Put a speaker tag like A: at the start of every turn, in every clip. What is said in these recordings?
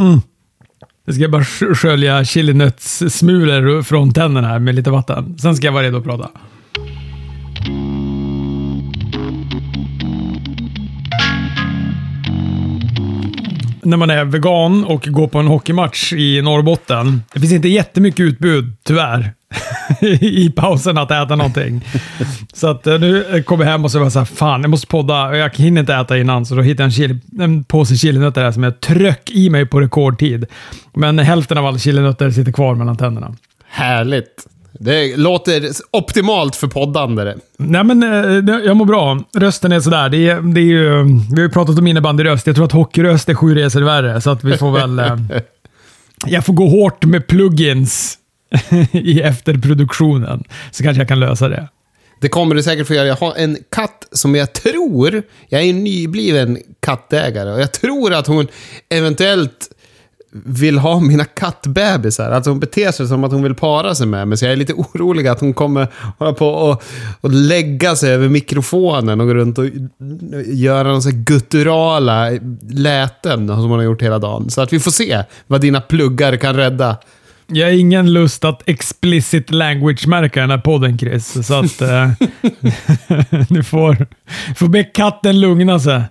A: Mm. Jag ska bara skölja chilinötssmulor från tänderna här med lite vatten. Sen ska jag vara redo att prata. När man är vegan och går på en hockeymatch i Norrbotten. Det finns inte jättemycket utbud, tyvärr, i pausen att äta någonting. Så att eh, nu kommer jag hem och så var jag så här, fan jag måste podda och jag hinner inte äta innan. Så då hittade jag en, chili, en påse chilinötter här som jag tryck i mig på rekordtid. Men hälften av alla chilinötter sitter kvar mellan tänderna.
B: Härligt. Det låter optimalt för poddande.
A: Nej men eh, jag mår bra. Rösten är sådär. Det är, det är ju, vi har ju pratat om innebandyröst. Jag tror att hockeyröst är sju resor värre, så att vi får väl... eh, jag får gå hårt med plugins i efterproduktionen, så kanske jag kan lösa det.
B: Det kommer du säkert få göra. Jag har en katt som jag tror... Jag är en nybliven kattägare och jag tror att hon eventuellt vill ha mina kattbebisar. Alltså hon beter sig som att hon vill para sig med mig. Så jag är lite orolig att hon kommer hålla på och, och lägga sig över mikrofonen och gå runt och göra någon sån gutturala läten som hon har gjort hela dagen. Så att vi får se vad dina pluggar kan rädda.
A: Jag har ingen lust att explicit language-märka den här podden, Chris. Så att... Eh, du får, får be katten lugna sig.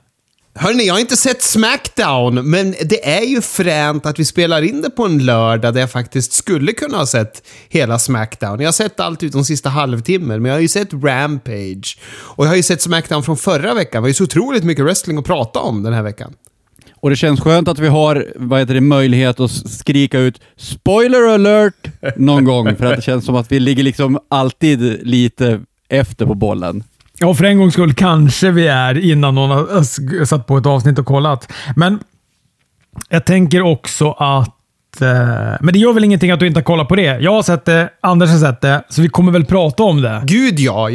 B: Hörni, jag har inte sett Smackdown, men det är ju fränt att vi spelar in det på en lördag där jag faktiskt skulle kunna ha sett hela Smackdown. Jag har sett allt utom sista halvtimmen, men jag har ju sett Rampage. Och jag har ju sett Smackdown från förra veckan. Det var ju så otroligt mycket wrestling att prata om den här veckan.
C: Och det känns skönt att vi har vad heter det, möjlighet att skrika ut “Spoiler alert” någon gång, för att det känns som att vi ligger liksom alltid lite efter på bollen.
A: Ja, för en gångs skull kanske vi är innan någon har satt på ett avsnitt och kollat. Men jag tänker också att... Eh, men det gör väl ingenting att du inte har kollat på det. Jag har sett det, Anders har sett det, så vi kommer väl prata om det.
B: Gud ja!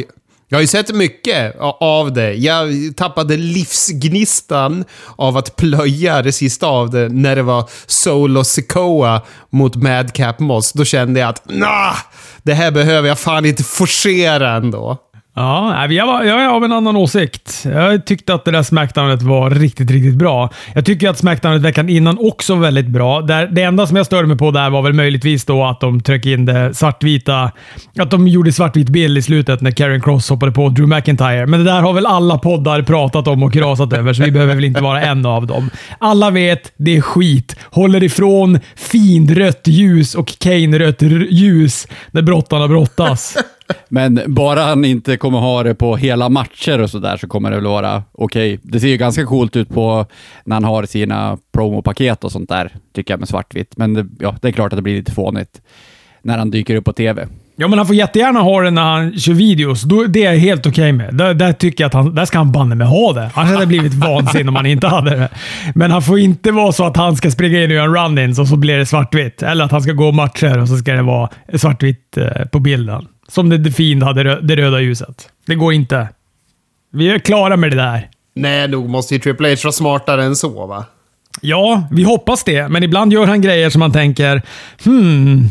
B: Jag har ju sett mycket av det. Jag tappade livsgnistan av att plöja det sista av det när det var Solo Sikoa mot Madcap Moss. Då kände jag att nah, det här behöver jag fan inte forcera ändå.
A: Ja, jag, var, jag är av en annan åsikt. Jag tyckte att det där Smackdownet var riktigt, riktigt bra. Jag tycker att Smackdownet veckan innan också var väldigt bra. Där, det enda som jag störde mig på där var väl möjligtvis då att de tryckte in det svartvita... Att de gjorde svartvit bild i slutet när Karen Cross hoppade på Drew McIntyre. Men det där har väl alla poddar pratat om och krasat över, så vi behöver väl inte vara en av dem. Alla vet, det är skit. Håller ifrån finrött ljus och Kane-rött ljus när brottarna brottas.
C: Men bara han inte kommer ha det på hela matcher och sådär så kommer det väl vara okej. Det ser ju ganska coolt ut på när han har sina promopaket och sånt där, tycker jag, med svartvitt. Men det, ja, det är klart att det blir lite fånigt när han dyker upp på TV.
A: Ja, men han får jättegärna ha det när han kör videos. Då, det är jag helt okej med. Där, där tycker jag att han, där ska han banne med ha det. Annars hade blivit vansinne om han inte hade det. Men han får inte vara så att han ska springa in och göra en run-ins och så blir det svartvitt. Eller att han ska gå matcher och så ska det vara svartvitt eh, på bilden. Som det The Fiend hade det röda ljuset. Det går inte. Vi är klara med det där.
B: Nej, nog måste ju Triple H vara smartare än så va?
A: Ja, vi hoppas det, men ibland gör han grejer som man tänker hmm,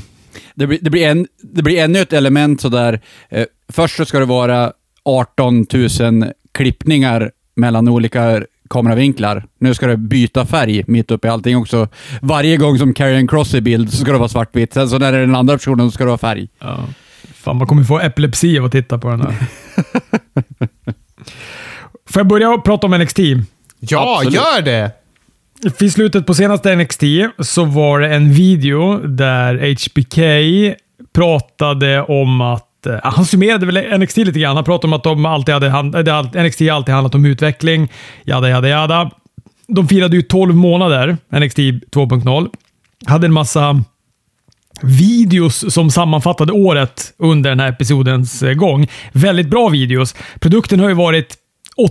C: Det blir, det blir, en, det blir ännu ett element sådär. Eh, först så ska det vara 18 000 klippningar mellan olika kameravinklar. Nu ska det byta färg mitt uppe i allting också. Varje gång som Karrion Cross är i bild så ska det vara svartvitt. Sen så när det är den andra personen så ska det vara färg.
A: Ja. Fan, man kommer få epilepsi av att titta på den här. Får jag börja prata om NXT?
B: Ja,
C: Absolut.
B: gör det!
A: I slutet på senaste NXT så var det en video där HBK pratade om att eh, han summerade väl NXT lite grann. Han pratade om att de alltid hade, NXT alltid handlat om utveckling. Jada, jada, jada. De firade ju 12 månader, NXT 2.0. Hade en massa videos som sammanfattade året under den här episodens eh, gång. Väldigt bra videos. Produkten har ju varit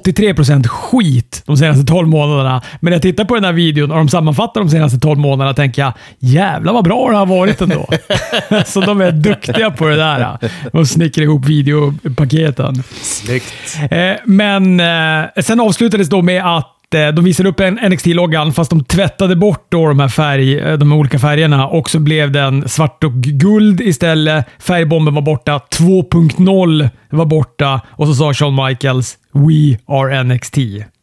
A: 83% skit de senaste 12 månaderna. Men när jag tittar på den här videon och de sammanfattar de senaste 12 månaderna tänker jag jävlar vad bra det har varit ändå. Så de är duktiga på det där. De snickrar ihop videopaketen.
B: Snyggt.
A: Eh, Men eh, sen avslutades då med att Eh, de visade upp en NXT-loggan fast de tvättade bort då de här färg, eh, de olika färgerna och så blev den svart och guld istället. Färgbomben var borta. 2.0 var borta och så sa Shawn Michaels “We are NXT”.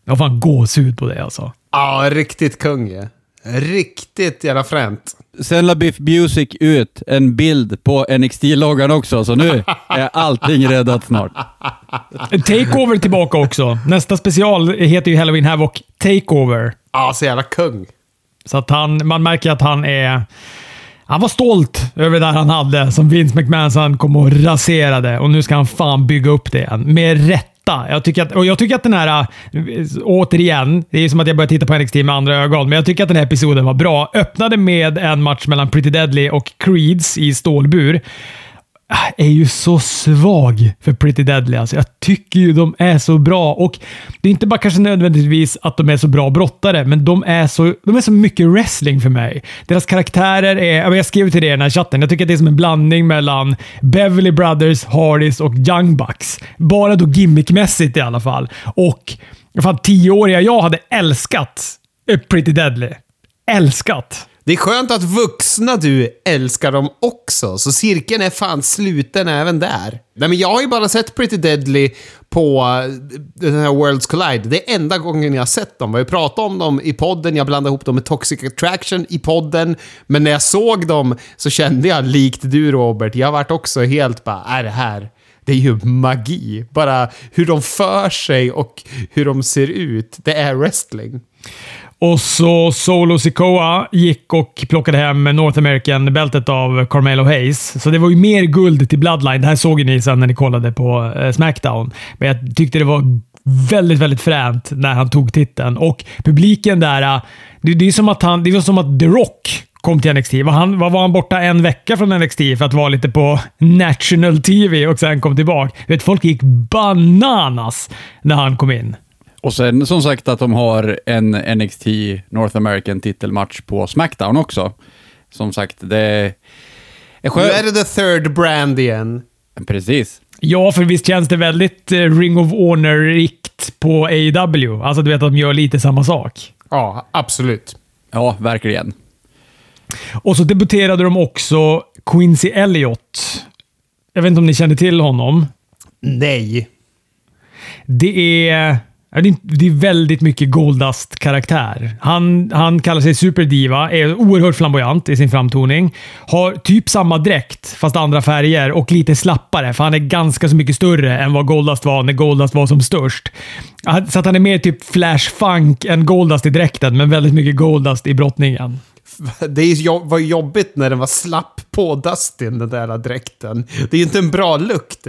A: Jag har fan gåshud på det alltså.
B: Ja, riktigt kung ja. Riktigt jävla fränt.
C: Sen la Biff Music ut en bild på NXT-loggan också, så nu är allting räddat snart.
A: Takeover tillbaka också. Nästa special heter ju Halloween Havoc Takeover.
B: Ja, så jävla kung.
A: Så att han, man märker att han är... Han var stolt över det där han hade, som Vince McMahon sen kom och raserade. Och nu ska han fan bygga upp det igen. Med rätta. Jag tycker att, och jag tycker att den här, eh, återigen, det är som att jag börjar titta på NXT med andra ögon, men jag tycker att den här episoden var bra. Öppnade med en match mellan Pretty Deadly och Creeds i stålbur Ah, är ju så svag för Pretty Deadly. Alltså, jag tycker ju de är så bra och det är inte bara kanske nödvändigtvis att de är så bra brottare, men de är så, de är så mycket wrestling för mig. Deras karaktärer är, jag skrev till det i den här chatten, jag tycker att det är som en blandning mellan Beverly Brothers, Hardys och Young Bucks. Bara då gimmickmässigt i alla fall. Och fan, tioåriga jag hade älskat eh, Pretty Deadly. Älskat.
B: Det är skönt att vuxna du älskar dem också, så cirkeln är fan sluten även där. Nej, men jag har ju bara sett Pretty Deadly på eh, den här Worlds Collide. Det är enda gången jag har sett dem. Vi har pratat om dem i podden, jag blandade ihop dem med Toxic Attraction i podden. Men när jag såg dem så kände jag, likt du Robert, jag vart också helt bara, är det här det är ju magi. Bara hur de för sig och hur de ser ut. Det är wrestling.
A: Och så Solo Sikoa gick och plockade hem North American-bältet av Carmelo Hayes. Så det var ju mer guld till Bloodline. Det här såg ju ni sen när ni kollade på eh, Smackdown. Men jag tyckte det var väldigt, väldigt fränt när han tog titeln. Och publiken där, eh, det, det är som att han, det var som att The Rock kom till NXT. Var, han, var, var han borta en vecka från NXT för att vara lite på National TV och sen kom tillbaka? Vet, folk gick bananas när han kom in.
C: Och sen som sagt att de har en NXT North American titelmatch på Smackdown också. Som sagt, det är
B: Nu
C: skönt.
B: är det the third brand igen.
C: Precis.
A: Ja, för visst känns det väldigt eh, Ring of Honor-rikt på AEW. Alltså, du vet att de gör lite samma sak.
B: Ja, absolut.
C: Ja, verkligen.
A: Och så debuterade de också Quincy Elliott. Jag vet inte om ni kände till honom.
B: Nej.
A: Det är det är- väldigt mycket Goldust-karaktär. Han, han kallar sig Superdiva, är oerhört flamboyant i sin framtoning. Har typ samma dräkt, fast andra färger och lite slappare, för han är ganska så mycket större än vad Goldust var när Goldust var som störst. Så att han är mer typ Flash Funk än Goldust i dräkten, men väldigt mycket Goldust i brottningen.
B: Det var jobbigt när den var slapp på Dustin, den där dräkten. Det är ju inte en bra lukt.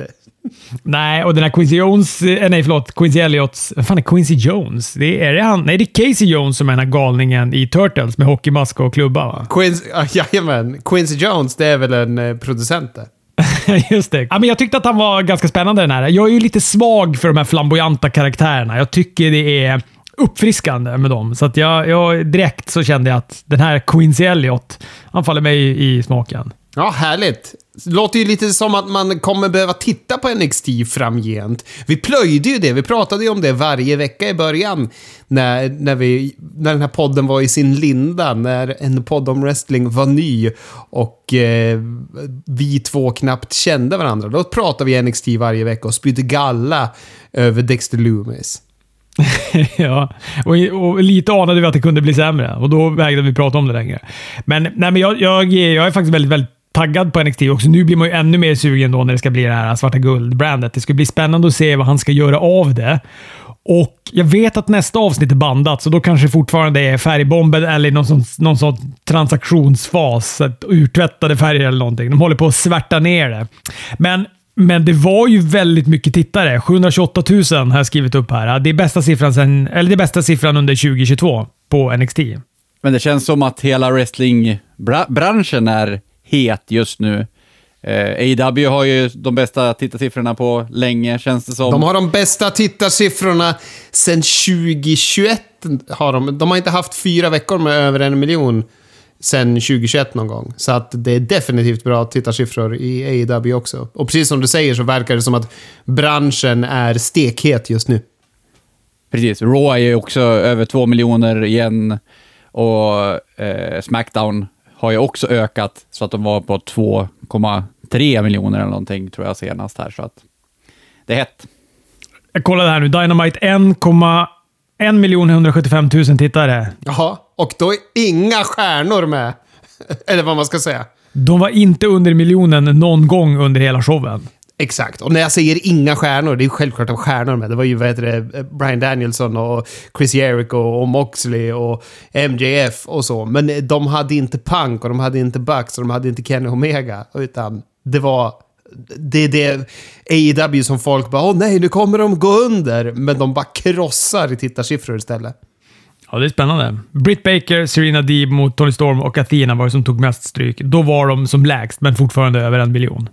A: Nej, och den här Quincy Jones, eh, nej förlåt, Quincy Elliots, vad fan är Quincy Jones? Det är, är det han? Nej, det är Casey Jones som är den här galningen i Turtles med hockeymask och klubba va?
B: Quincy, jajamän, Quincy Jones, det är väl en eh, producent det.
A: Just det. Ja, men jag tyckte att han var ganska spännande den här. Jag är ju lite svag för de här flamboyanta karaktärerna. Jag tycker det är uppfriskande med dem. Så att jag, jag direkt så kände jag att den här Quincy Elliot, han faller mig i, i smaken.
B: Ja, härligt. Det låter ju lite som att man kommer behöva titta på NXT framgent. Vi plöjde ju det, vi pratade ju om det varje vecka i början. När, när, vi, när den här podden var i sin linda, när en podd om wrestling var ny och eh, vi två knappt kände varandra. Då pratade vi NXT varje vecka och spydde galla över Dexter Loomis.
A: ja, och, och lite anade vi att det kunde bli sämre och då vägrade vi prata om det längre. Men, nej, men jag, jag, jag är faktiskt väldigt, väldigt taggad på NXT också. Nu blir man ju ännu mer sugen då när det ska bli det här svarta guld-brandet. Det ska bli spännande att se vad han ska göra av det. Och Jag vet att nästa avsnitt är bandat, så då kanske fortfarande är färgbomben eller någon sån, någon sån transaktionsfas. Urtvättade färger eller någonting. De håller på att svärta ner det. Men men det var ju väldigt mycket tittare. 728 000 har jag skrivit upp här. Det är bästa siffran, sen, eller det är bästa siffran under 2022 på NXT.
C: Men det känns som att hela wrestlingbranschen är het just nu. Eh, AEW har ju de bästa tittarsiffrorna på länge, känns det som.
B: De har de bästa tittarsiffrorna sen 2021. Har de. de har inte haft fyra veckor med över en miljon sen 2021 någon gång. Så att det är definitivt bra tittarsiffror i AEW också. Och precis som du säger så verkar det som att branschen är stekhet just nu.
C: Precis. Raw är ju också över två miljoner igen och eh, Smackdown har ju också ökat så att de var på 2,3 miljoner eller någonting tror jag senast här. Så att det är hett.
A: Jag kollade här nu. Dynamite 1, 1 175 000 tittare.
B: Jaha, och då är inga stjärnor med. Eller vad man ska säga.
A: De var inte under miljonen någon gång under hela showen.
B: Exakt. Och när jag säger inga stjärnor, det är självklart att stjärnor med. Det var ju vad heter det, Brian Danielson och Chris Jericho och Moxley och MJF och så. Men de hade inte Punk och de hade inte Bucks och de hade inte Kenny Omega. Utan det var... Det är det AEW som folk bara åh nej, nu kommer de gå under. Men de bara krossar i tittarsiffror istället.
A: Ja, det är spännande. Britt Baker, Serena Deeb mot Tony Storm och Athena var det som tog mest stryk. Då var de som lägst, men fortfarande över en miljon.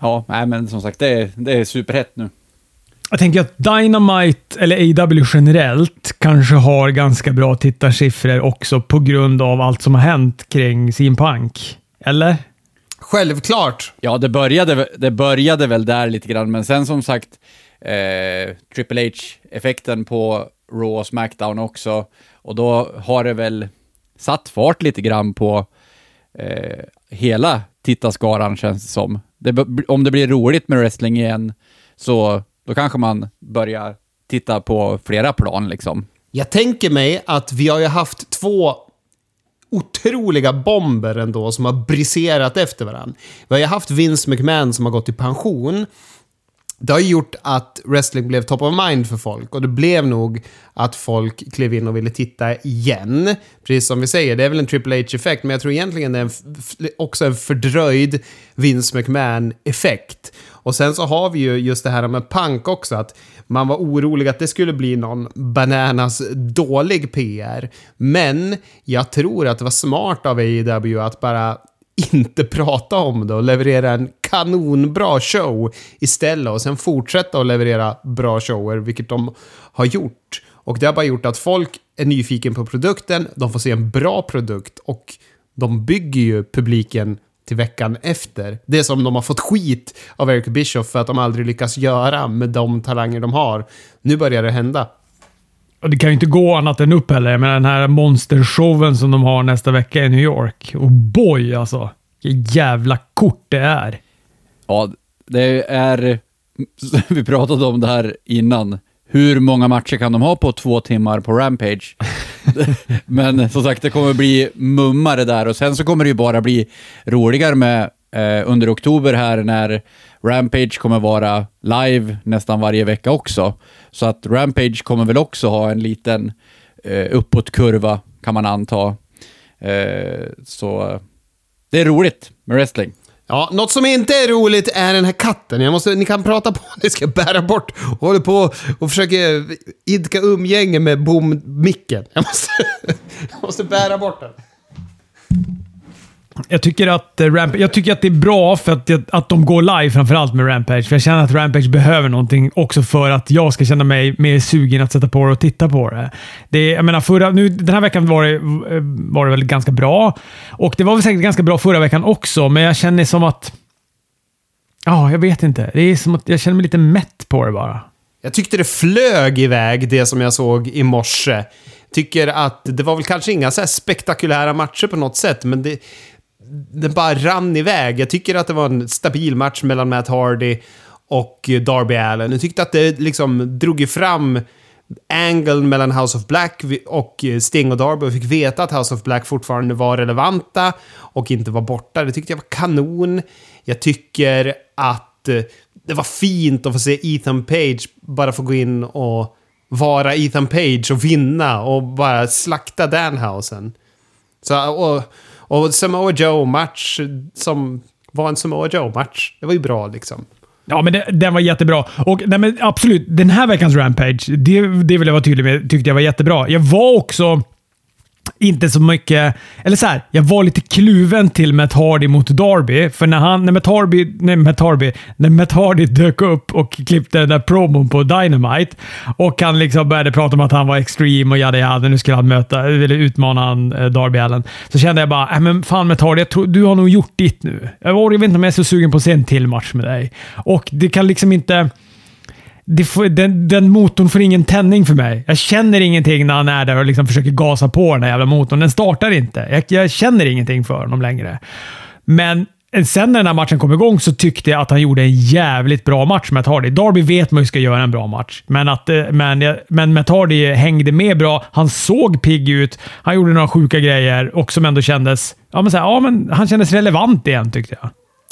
C: Ja, nej, men som sagt, det är, det är superhett nu.
A: Jag tänker att Dynamite, eller AW generellt, kanske har ganska bra tittarsiffror också på grund av allt som har hänt kring CM Punk. Eller?
B: Självklart.
C: Ja, det började, det började väl där lite grann, men sen som sagt, eh, Triple H-effekten på Raw och Smackdown också. Och då har det väl satt fart lite grann på eh, hela tittarskaran känns det som. Det, om det blir roligt med wrestling igen, så då kanske man börjar titta på flera plan liksom.
B: Jag tänker mig att vi har ju haft två otroliga bomber ändå som har briserat efter varandra. Vi har ju haft Vince McMahon som har gått i pension. Det har gjort att wrestling blev top of mind för folk och det blev nog att folk klev in och ville titta igen. Precis som vi säger, det är väl en Triple H-effekt, men jag tror egentligen det är en också en fördröjd Vince McMahon-effekt. Och sen så har vi ju just det här med punk också, att man var orolig att det skulle bli någon bananas dålig PR. Men jag tror att det var smart av AEW att bara inte prata om det och leverera en kanonbra show istället och sen fortsätta att leverera bra shower, vilket de har gjort. Och det har bara gjort att folk är nyfiken på produkten, de får se en bra produkt och de bygger ju publiken till veckan efter. Det som de har fått skit av Eric Bischoff för att de aldrig lyckas göra med de talanger de har. Nu börjar det hända.
A: Och det kan ju inte gå annat än upp heller. Men den här monstershowen som de har nästa vecka i New York. Och boy alltså! Vilket jävla kort det är.
C: Ja, det är... Vi pratade om det här innan. Hur många matcher kan de ha på två timmar på Rampage? Men som sagt, det kommer bli mummare där och sen så kommer det ju bara bli roligare med eh, under oktober här när Rampage kommer vara live nästan varje vecka också. Så att Rampage kommer väl också ha en liten eh, uppåtkurva kan man anta. Eh, så det är roligt med wrestling.
B: Ja, något som inte är roligt är den här katten. Jag måste, ni kan prata på, ni ska bära bort. Och håller på och försöker idka umgänge med bommicken. Jag måste, jag måste bära bort den.
A: Jag tycker, att, eh, Ramp jag tycker att det är bra för att, att de går live framförallt med Rampage. För jag känner att Rampage behöver någonting också för att jag ska känna mig mer sugen att sätta på det och titta på det. det jag menar, förra, nu, den här veckan var det, eh, var det väl ganska bra. Och det var väl säkert ganska bra förra veckan också, men jag känner som att... Ja, jag vet inte. Det är som att jag känner mig lite mätt på det bara.
B: Jag tyckte det flög iväg, det som jag såg i morse. Tycker att det var väl kanske inga så spektakulära matcher på något sätt, men det, den bara rann iväg. Jag tycker att det var en stabil match mellan Matt Hardy och eh, Darby Allen. Jag tyckte att det liksom drog fram angeln mellan House of Black och eh, Sting och Darby och fick veta att House of Black fortfarande var relevanta och inte var borta. Det tyckte jag var kanon. Jag tycker att eh, det var fint att få se Ethan Page bara få gå in och vara Ethan Page och vinna och bara slakta Danhausen. Så, och, och Samoa Joe-match som var en Samoa Joe-match. Det var ju bra liksom.
A: Ja, men det, den var jättebra. Och nej, men Absolut, den här veckans Rampage, det, det vill jag vara tydlig med, tyckte jag var jättebra. Jag var också inte så mycket... Eller så här, jag var lite kluven till Matt Hardy mot Darby. För när, han, när, Matt Hardy, nej, Matt Hardy, när Matt Hardy dök upp och klippte den där promon på Dynamite och han liksom började prata om att han var extreme och jada jada. Nu skulle han möta, eller utmana han, eh, Darby Allen. Så kände jag bara, äh, men fan Matt Hardy, jag tror, du har nog gjort ditt nu. Jag vet inte om jag är så sugen på att se en till match med dig. Och det kan liksom inte får, den, den, motorn får ingen tändning för mig. Jag känner ingenting när han är där och liksom försöker gasa på den här jävla motorn. Den startar inte. Jag, jag känner ingenting för honom längre. Men sen när den här matchen kom igång så tyckte jag att han gjorde en jävligt bra match med Hardy. Darby vet man ju ska göra en bra match, men, att, eh, men, men Matt Hardy hängde med bra. Han såg pigg ut. Han gjorde några sjuka grejer och som ändå kändes... Ja, men så här, ja, men han kändes relevant igen, tyckte jag.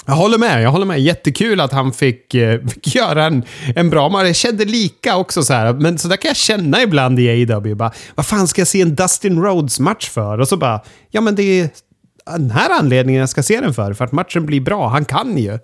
B: Jag håller med. Jag håller med. Jättekul att han fick, eh, fick göra en, en bra match. Jag kände lika också så här. Men så där kan jag känna ibland i AEW. Bara, vad fan ska jag se en Dustin Rhodes-match för? Och så bara, ja men det är den här anledningen jag ska se den för. För att matchen blir bra. Han kan ju.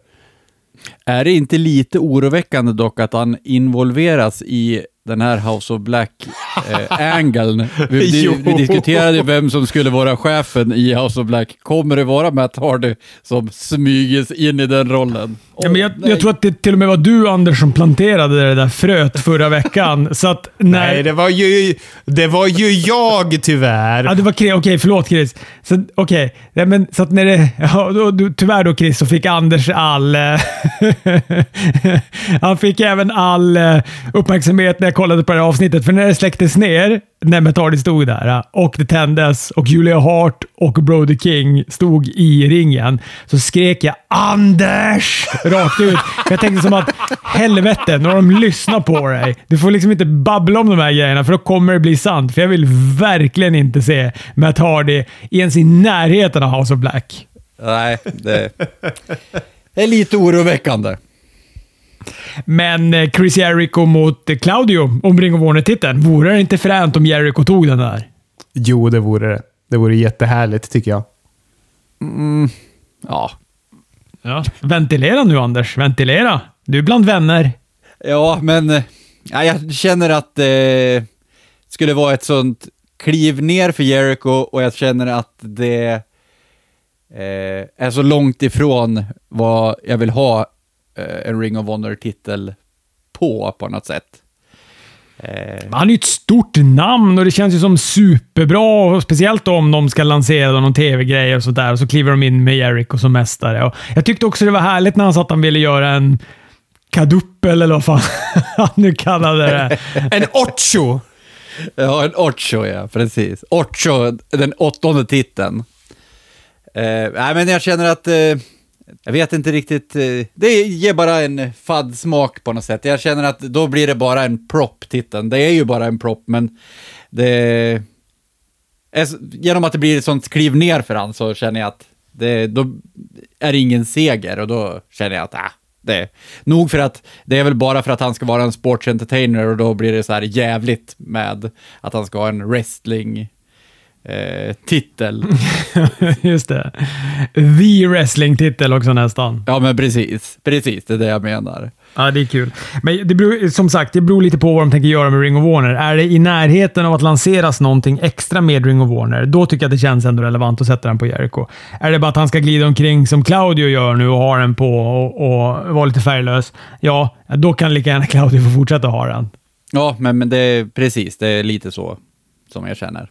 C: Är det inte lite oroväckande dock att han involveras i den här House of Black-angeln. Eh, vi, vi, vi, diskuterade vem som skulle vara chefen i House of Black. Kommer det vara Matt Hardy som smyges in i den rollen?
A: Ja, men jag, jag, tror att det till och med var du, Anders, som planterade det där fröet förra veckan. så att,
B: när... Nej, det var ju, det var ju jag tyvärr.
A: Ja, det var Okej, okay, förlåt Chris. Så, okay. ja, men, så att när det... Ja, då, då, tyvärr då Chris, så fick Anders all... Eh, han fick även all eh, uppmärksamhet när jag kollade på det här avsnittet. För när det släcktes ner, när Metadi stod där äh, och det tändes och Julia Hart och Brody King stod i ringen, så skrek jag “Anders!” rakt ut. Jag tänkte som att helvete, nu har de lyssnat på dig. Du får liksom inte babbla om de här grejerna, för då kommer det bli sant. För jag vill verkligen inte se Matt Hardy ens i närheten av House of Black.
C: Nej, det, det är lite oroväckande.
A: Men eh, Chris Jericho mot Claudio om Ring of Warner-titeln. Vore det inte fränt om Jericho tog den där?
B: Jo, det vore det. Det vore jättehärligt, tycker jag.
C: Mm, ja.
A: ja. Ventilera nu, Anders. Ventilera. Du är bland vänner.
C: Ja, men eh, ja, jag känner att det eh, skulle vara ett sånt kliv ner för Jericho och jag känner att det eh, är så långt ifrån vad jag vill ha en Ring of Honor-titel på, på något sätt.
A: Eh. Han är ju ett stort namn och det känns ju som superbra. Speciellt om de ska lansera någon tv-grej och sådär. Och så kliver de in med Jericho som mästare. Och jag tyckte också det var härligt när han sa att han ville göra en kaduppel, eller vad fan han nu kallade det.
B: en ocho!
C: Ja, en ocho, ja. Precis. Ocho, den åttonde titeln. Eh, nej, men jag känner att eh, jag vet inte riktigt, eh, det ger bara en fadd smak på något sätt. Jag känner att då blir det bara en prop titeln. Det är ju bara en prop, men det... Är, genom att det blir ett sånt kliv ner för han så känner jag att det, då är det ingen seger och då känner jag att äh, det är nog för att det är väl bara för att han ska vara en sports entertainer och då blir det så här jävligt med att han ska ha en wrestling eh, titel.
A: Just det. The wrestling-titel också nästan.
C: Ja, men precis. Precis, det är det jag menar.
A: Ja, det är kul. Men det beror, som sagt, det beror lite på vad de tänker göra med Ring of Warner. Är det i närheten av att lanseras någonting extra med Ring of Warner, då tycker jag att det känns ändå relevant att sätta den på Jericho. Är det bara att han ska glida omkring som Claudio gör nu och ha den på och, och vara lite färglös, ja, då kan lika gärna Claudio få fortsätta ha den.
C: Ja, men, men det är precis. Det är lite så som jag känner.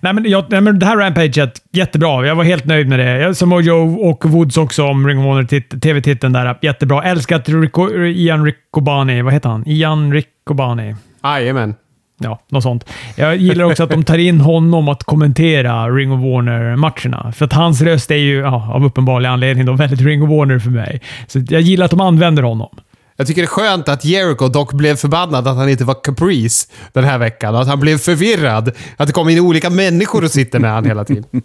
A: Nej, men, jag, nej, men det här Rampaget, jättebra. Jag var helt nöjd med det. Som Joe och Woods också om Ring of Honor TV-titeln där. Jättebra. Älskat Rico, Ian Riccobani. Vad heter han? Ian Riccobani.
B: Jajamän.
A: Ja, något sånt. Jag gillar också att de tar in honom att kommentera Ring of Warner-matcherna. För att hans röst är ju, ja, av uppenbarlig anledning, då, väldigt Ring of Warner för mig. Så jag gillar att de använder honom.
B: Jag tycker det är skönt att Jericho dock blev förbannad att han inte var Caprice den här veckan. Att han blev förvirrad. Att det kom in olika människor och sitter med honom hela tiden.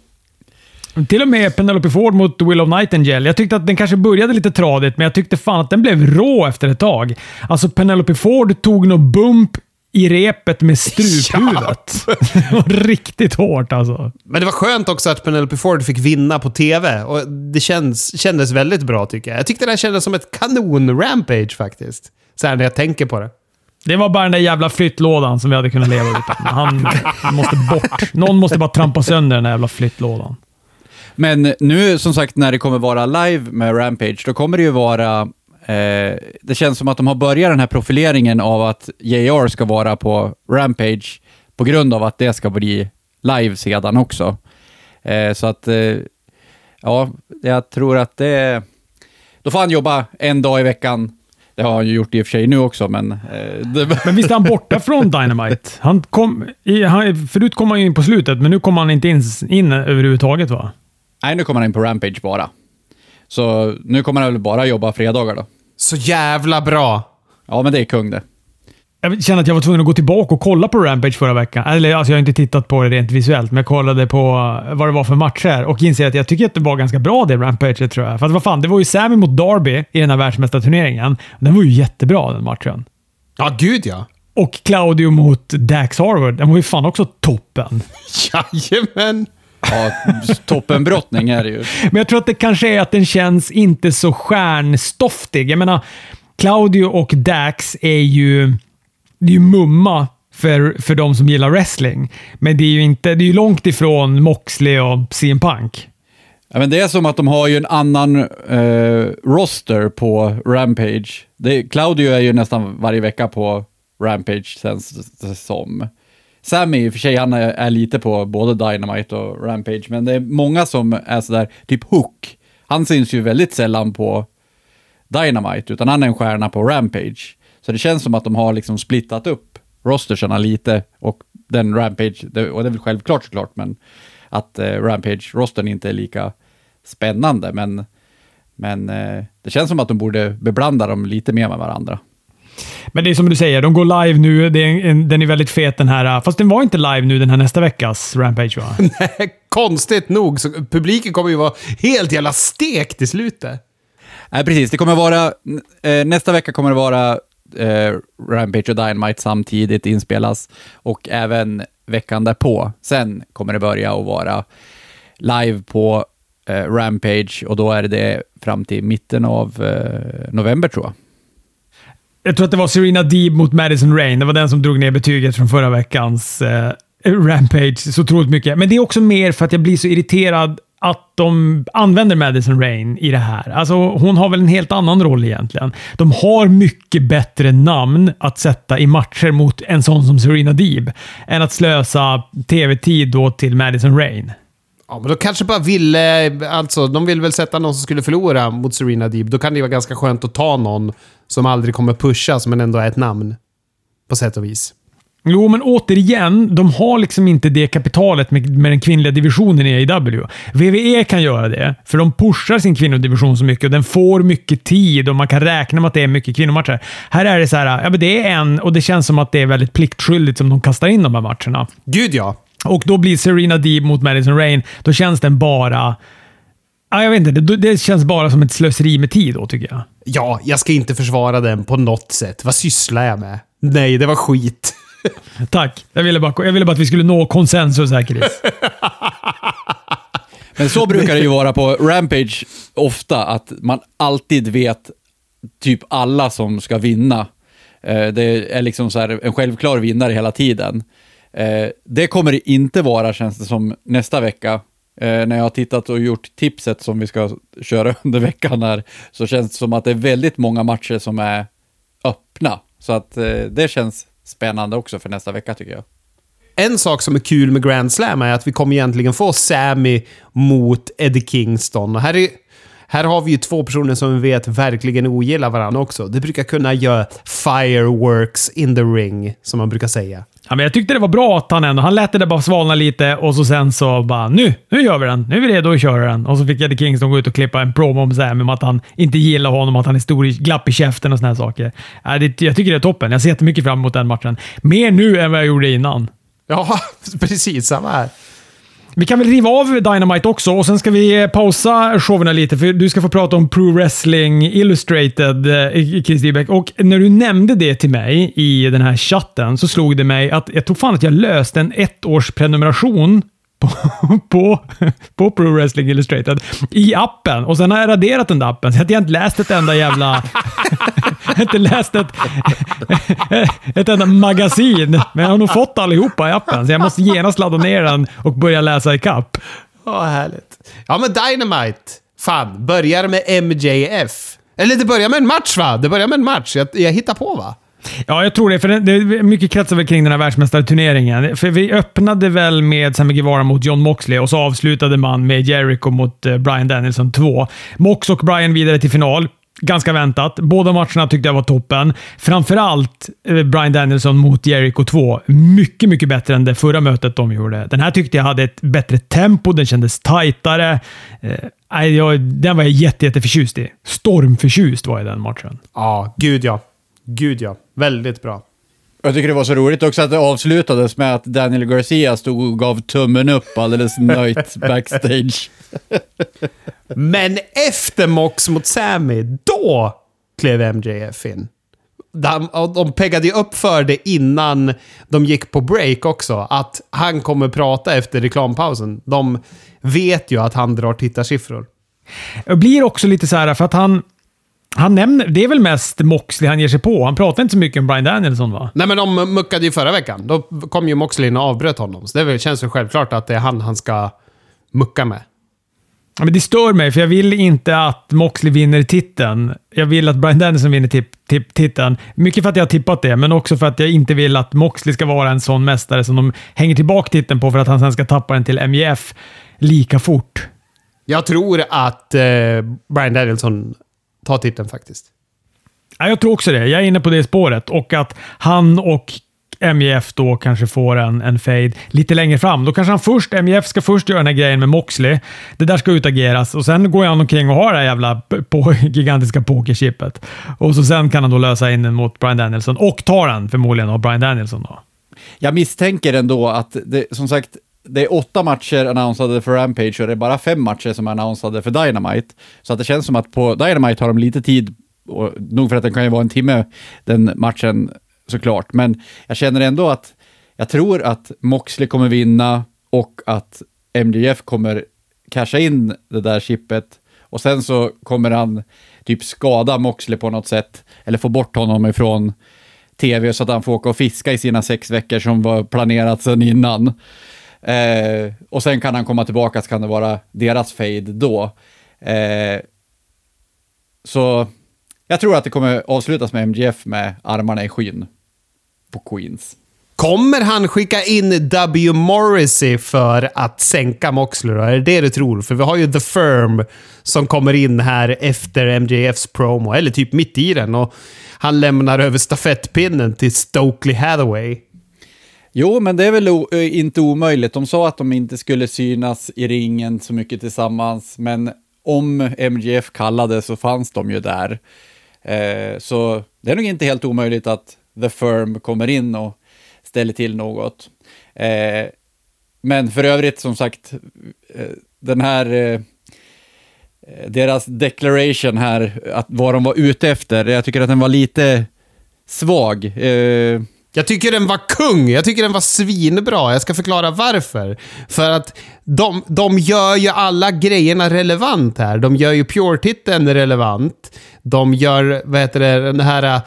A: Till och med Penelope Ford mot Will of Nightingale. Jag tyckte att den kanske började lite tradigt, men jag tyckte fan att den blev rå efter ett tag. Alltså, Penelope Ford tog någon bump i repet med struphuvudet. Ja. riktigt hårt alltså.
B: Men det var skönt också att Penelope Ford fick vinna på TV. Och det känns, kändes väldigt bra tycker jag. Jag tyckte det här kändes som ett kanon-rampage faktiskt. Så här när jag tänker på det.
A: Det var bara den där jävla flyttlådan som vi hade kunnat leva utan. Han måste bort. Någon måste bara trampa sönder den där jävla flyttlådan.
C: Men nu, som sagt, när det kommer vara live med Rampage, då kommer det ju vara Eh, det känns som att de har börjat den här profileringen av att JR ska vara på Rampage på grund av att det ska bli live sedan också. Eh, så att, eh, ja, jag tror att det... Då får han jobba en dag i veckan. Det har han ju gjort i och för sig nu också, men... Eh, det...
A: Men visst är han borta från Dynamite? Han kom, i, han, förut kom han in på slutet, men nu kommer han inte in, in överhuvudtaget va?
C: Nej, nu kommer han in på Rampage bara. Så nu kommer han väl bara jobba fredagar då.
B: Så jävla bra!
C: Ja, men det är kung det.
A: Jag känner att jag var tvungen att gå tillbaka och kolla på Rampage förra veckan. Eller alltså jag har inte tittat på det rent visuellt, men jag kollade på vad det var för matcher och inser att jag tycker att det var ganska bra det Rampage tror jag. För att vad fan, det var ju Sammy mot Darby i den här världsmästarturneringen. Den var ju jättebra den matchen.
B: Ja, gud ja.
A: Och Claudio mot Dax Harvard, den var ju fan också toppen.
B: Jajamän!
C: Ja, toppenbrottning är det ju.
A: Men jag tror att det kanske är att den känns inte så stjärnstoftig. Jag menar, Claudio och Dax är ju, det är ju mumma för, för de som gillar wrestling. Men det är ju inte, det är långt ifrån Moxley och CM Punk.
C: Ja, men det är som att de har ju en annan eh, roster på Rampage. Det, Claudio är ju nästan varje vecka på Rampage känns det som. Sammy i och för sig, han är, är lite på både Dynamite och Rampage, men det är många som är sådär, typ Hook. Han syns ju väldigt sällan på Dynamite, utan han är en stjärna på Rampage. Så det känns som att de har liksom splittat upp rostersarna lite och den Rampage, det, och det är väl självklart såklart, men att eh, Rampage-rostern inte är lika spännande, men, men eh, det känns som att de borde beblanda dem lite mer med varandra.
A: Men det är som du säger, de går live nu. Det är en, den är väldigt fet den här. Fast den var inte live nu den här nästa veckas Rampage va?
B: Nej, konstigt nog så publiken kommer ju vara helt jävla stekt i slutet.
C: Nej, precis. Det kommer vara, eh, nästa vecka kommer det vara eh, Rampage och Dynamite samtidigt inspelas och även veckan därpå. Sen kommer det börja att vara live på eh, Rampage och då är det fram till mitten av eh, november tror jag.
A: Jag tror att det var Serena Deeb mot Madison Rain. Det var den som drog ner betyget från förra veckans eh, Rampage så otroligt mycket. Men det är också mer för att jag blir så irriterad att de använder Madison Rain i det här. Alltså, hon har väl en helt annan roll egentligen. De har mycket bättre namn att sätta i matcher mot en sån som Serena Deeb än att slösa tv-tid då till Madison Rain.
B: Ja, men de kanske bara ville... Alltså, de vill väl sätta någon som skulle förlora mot Serena Deeb. Då kan det vara ganska skönt att ta någon som aldrig kommer pushas, men ändå är ett namn. På sätt och vis.
A: Jo, men återigen, de har liksom inte det kapitalet med, med den kvinnliga divisionen i AEW. WWE kan göra det, för de pushar sin kvinnodivision så mycket och den får mycket tid och man kan räkna med att det är mycket kvinnomatcher. Här är det så här, ja men det är en och det känns som att det är väldigt pliktskyldigt som de kastar in de här matcherna.
B: Gud ja.
A: Och då blir Serena Deeb mot Madison Rain, då känns den bara... Ja, jag vet inte, det, det känns bara som ett slöseri med tid då, tycker jag.
B: Ja, jag ska inte försvara den på något sätt. Vad sysslar jag med? Nej, det var skit.
A: Tack. Jag ville, bara, jag ville bara att vi skulle nå konsensus här, Chris.
C: Men så brukar det ju vara på Rampage ofta, att man alltid vet typ alla som ska vinna. Eh, Det är liksom så här en självklar vinnare hela tiden. Eh, Det kommer det inte vara, känns det som, nästa vecka. Eh, När jag har tittat och gjort tipset som vi ska köra under veckan här, så känns det som att det är väldigt många matcher som är öppna. Så att eh, det känns spännande också för nästa vecka tycker jag.
B: En sak som är kul med Grand Slam är att vi kommer egentligen få Sammy mot Eddie Kingston. Och här, är, här har vi ju två personer som vi vet verkligen ogillar varandra också. Det brukar kunna göra fireworks in the ring, som man brukar säga.
A: Ja, men jag tyckte det var bra att han ändå... Han lät det där bara svalna lite och så sen så bara nu, nu gör vi den. Nu är vi redo att köra den. Och så fick Eddie Kingston gå ut och klippa en promo om Sam med att han inte gillar honom, att han är stor i glapp i käften och såna här saker. Ja, det, jag tycker det är toppen. Jag ser jättemycket fram emot den matchen. Mer nu än vad jag gjorde innan.
B: Ja, precis. Samma här.
A: Vi kan väl riva av Dynamite också och sen ska vi pausa showerna lite för du ska få prata om Pro Wrestling Illustrated, eh, Chris Dybeck. Och när du nämnde det till mig i den här chatten så slog det mig att jag tror fan att jag löste en ettårsprenumeration på, på, på Pro Wrestling Illustrated i appen. Och sen har jag raderat den där appen, så att jag inte läst ett enda jävla... jag har inte läst ett, ett enda magasin. Men jag har nog fått allihopa i appen, så jag måste genast ladda ner den och börja läsa i kapp.
B: Ja, härligt. Ja, men Dynamite. Fan, börjar med MJF. Eller det börjar med en match va? Det börjar med en match. Jag, jag hittar på va?
A: Ja, jag tror det. För det, det är mycket kretsar väl kring den här världsmästarturneringen. För vi öppnade väl med Sammy Guevara mot John Moxley och så avslutade man med Jericho mot eh, Brian Danielson 2. Mox och Brian vidare till final. Ganska väntat. Båda matcherna tyckte jag var toppen. Framförallt eh, Brian Danielson mot Jericho 2. Mycket, mycket bättre än det förra mötet de gjorde. Den här tyckte jag hade ett bättre tempo, den kändes tajtare. Eh, jag, den var jag jätte, jätteförtjust i. Stormförtjust var jag i den matchen.
B: Ja, gud ja. Gud ja. Väldigt bra.
C: Jag tycker det var så roligt också att det avslutades med att Daniel Garcia stod och gav tummen upp alldeles nöjt backstage.
B: Men efter Mox mot Sammy, då klev MJF in. De, de peggade ju upp för det innan de gick på break också. Att han kommer prata efter reklampausen. De vet ju att han drar tittarsiffror.
A: Jag blir också lite så här, för att han... Han nämner, det är väl mest Moxley han ger sig på. Han pratar inte så mycket om Brian Danielson va?
B: Nej, men de muckade ju förra veckan. Då kom ju Moxley in och avbröt honom. Så det känns ju självklart att det är han han ska mucka med.
A: Ja, men det stör mig, för jag vill inte att Moxley vinner titeln. Jag vill att Brian Danielson vinner tip, tip, titeln. Mycket för att jag har tippat det, men också för att jag inte vill att Moxley ska vara en sån mästare som de hänger tillbaka titeln på för att han sen ska tappa den till MJF lika fort.
B: Jag tror att eh, Brian Danielson tar titeln faktiskt.
A: Ja, jag tror också det. Jag är inne på det spåret och att han och MJF då kanske får en, en fade lite längre fram. Då kanske han först, MJF ska först göra den här grejen med Moxley. Det där ska utageras och sen går han omkring och har det här jävla på, gigantiska pokerchippet. Och så sen kan han då lösa in den mot Brian Danielson och tar den förmodligen av Brian Danielson. Då.
C: Jag misstänker ändå att, det, som sagt, det är åtta matcher annonsade för Rampage och det är bara fem matcher som är annonsade för Dynamite. Så att det känns som att på Dynamite har de lite tid, och nog för att den kan ju vara en timme, den matchen såklart. Men jag känner ändå att jag tror att Moxley kommer vinna och att MJF kommer casha in det där chippet och sen så kommer han typ skada Moxley på något sätt eller få bort honom ifrån tv så att han får åka och fiska i sina sex veckor som var planerat sedan innan. Eh, och sen kan han komma tillbaka så kan det vara deras fade då. Eh, så jag tror att det kommer avslutas med MGF med armarna i skyn på Queens.
B: Kommer han skicka in W. Morrissey för att sänka Moxley då? Är det det du tror? För vi har ju The Firm som kommer in här efter MJFs promo, eller typ mitt i den. Och han lämnar över stafettpinnen till Stokely Hathaway.
C: Jo, men det är väl inte omöjligt. De sa att de inte skulle synas i ringen så mycket tillsammans, men om MGF kallade så fanns de ju där. Eh, så det är nog inte helt omöjligt att The Firm kommer in och ställer till något. Eh, men för övrigt, som sagt, eh, den här eh, deras declaration här, att vad de var ute efter, jag tycker att den var lite svag. Eh,
B: jag tycker den var kung. Jag tycker den var svinbra. Jag ska förklara varför. För att de, de gör ju alla grejerna relevant här. De gör ju Pure-titeln relevant. De gör, vad heter det, den här äh,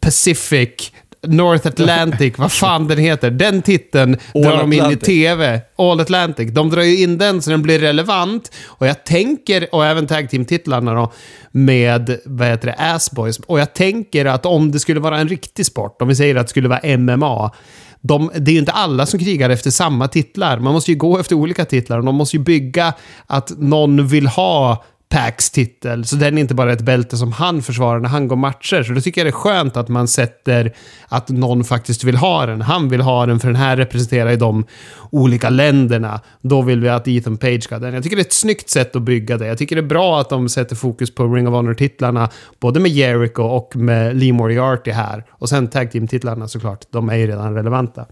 B: Pacific, North Atlantic, vad fan den heter. Den titeln
C: All
B: drar de in i
C: Atlantic.
B: TV. All Atlantic. De drar ju in den så den blir relevant. Och jag tänker, och även tag team-titlarna då, med, vad heter det, Assboys. Och jag tänker att om det skulle vara en riktig sport, om vi säger att det skulle vara MMA, de, det är ju inte alla som krigar efter samma titlar. Man måste ju gå efter olika titlar och de måste ju bygga att någon vill ha Pax titel, så den är inte bara ett bälte som han försvarar när han går matcher. Så då tycker jag det är skönt att man sätter att någon faktiskt vill ha den. Han vill ha den för den här representerar ju de olika länderna. Då vill vi att Ethan Page ska ha den. Jag tycker det är ett snyggt sätt att bygga det. Jag tycker det är bra att de sätter fokus på Ring of Honor-titlarna, både med Jericho och med Lee Moriarty här. Och sen Tag Team-titlarna såklart, de är ju redan relevanta.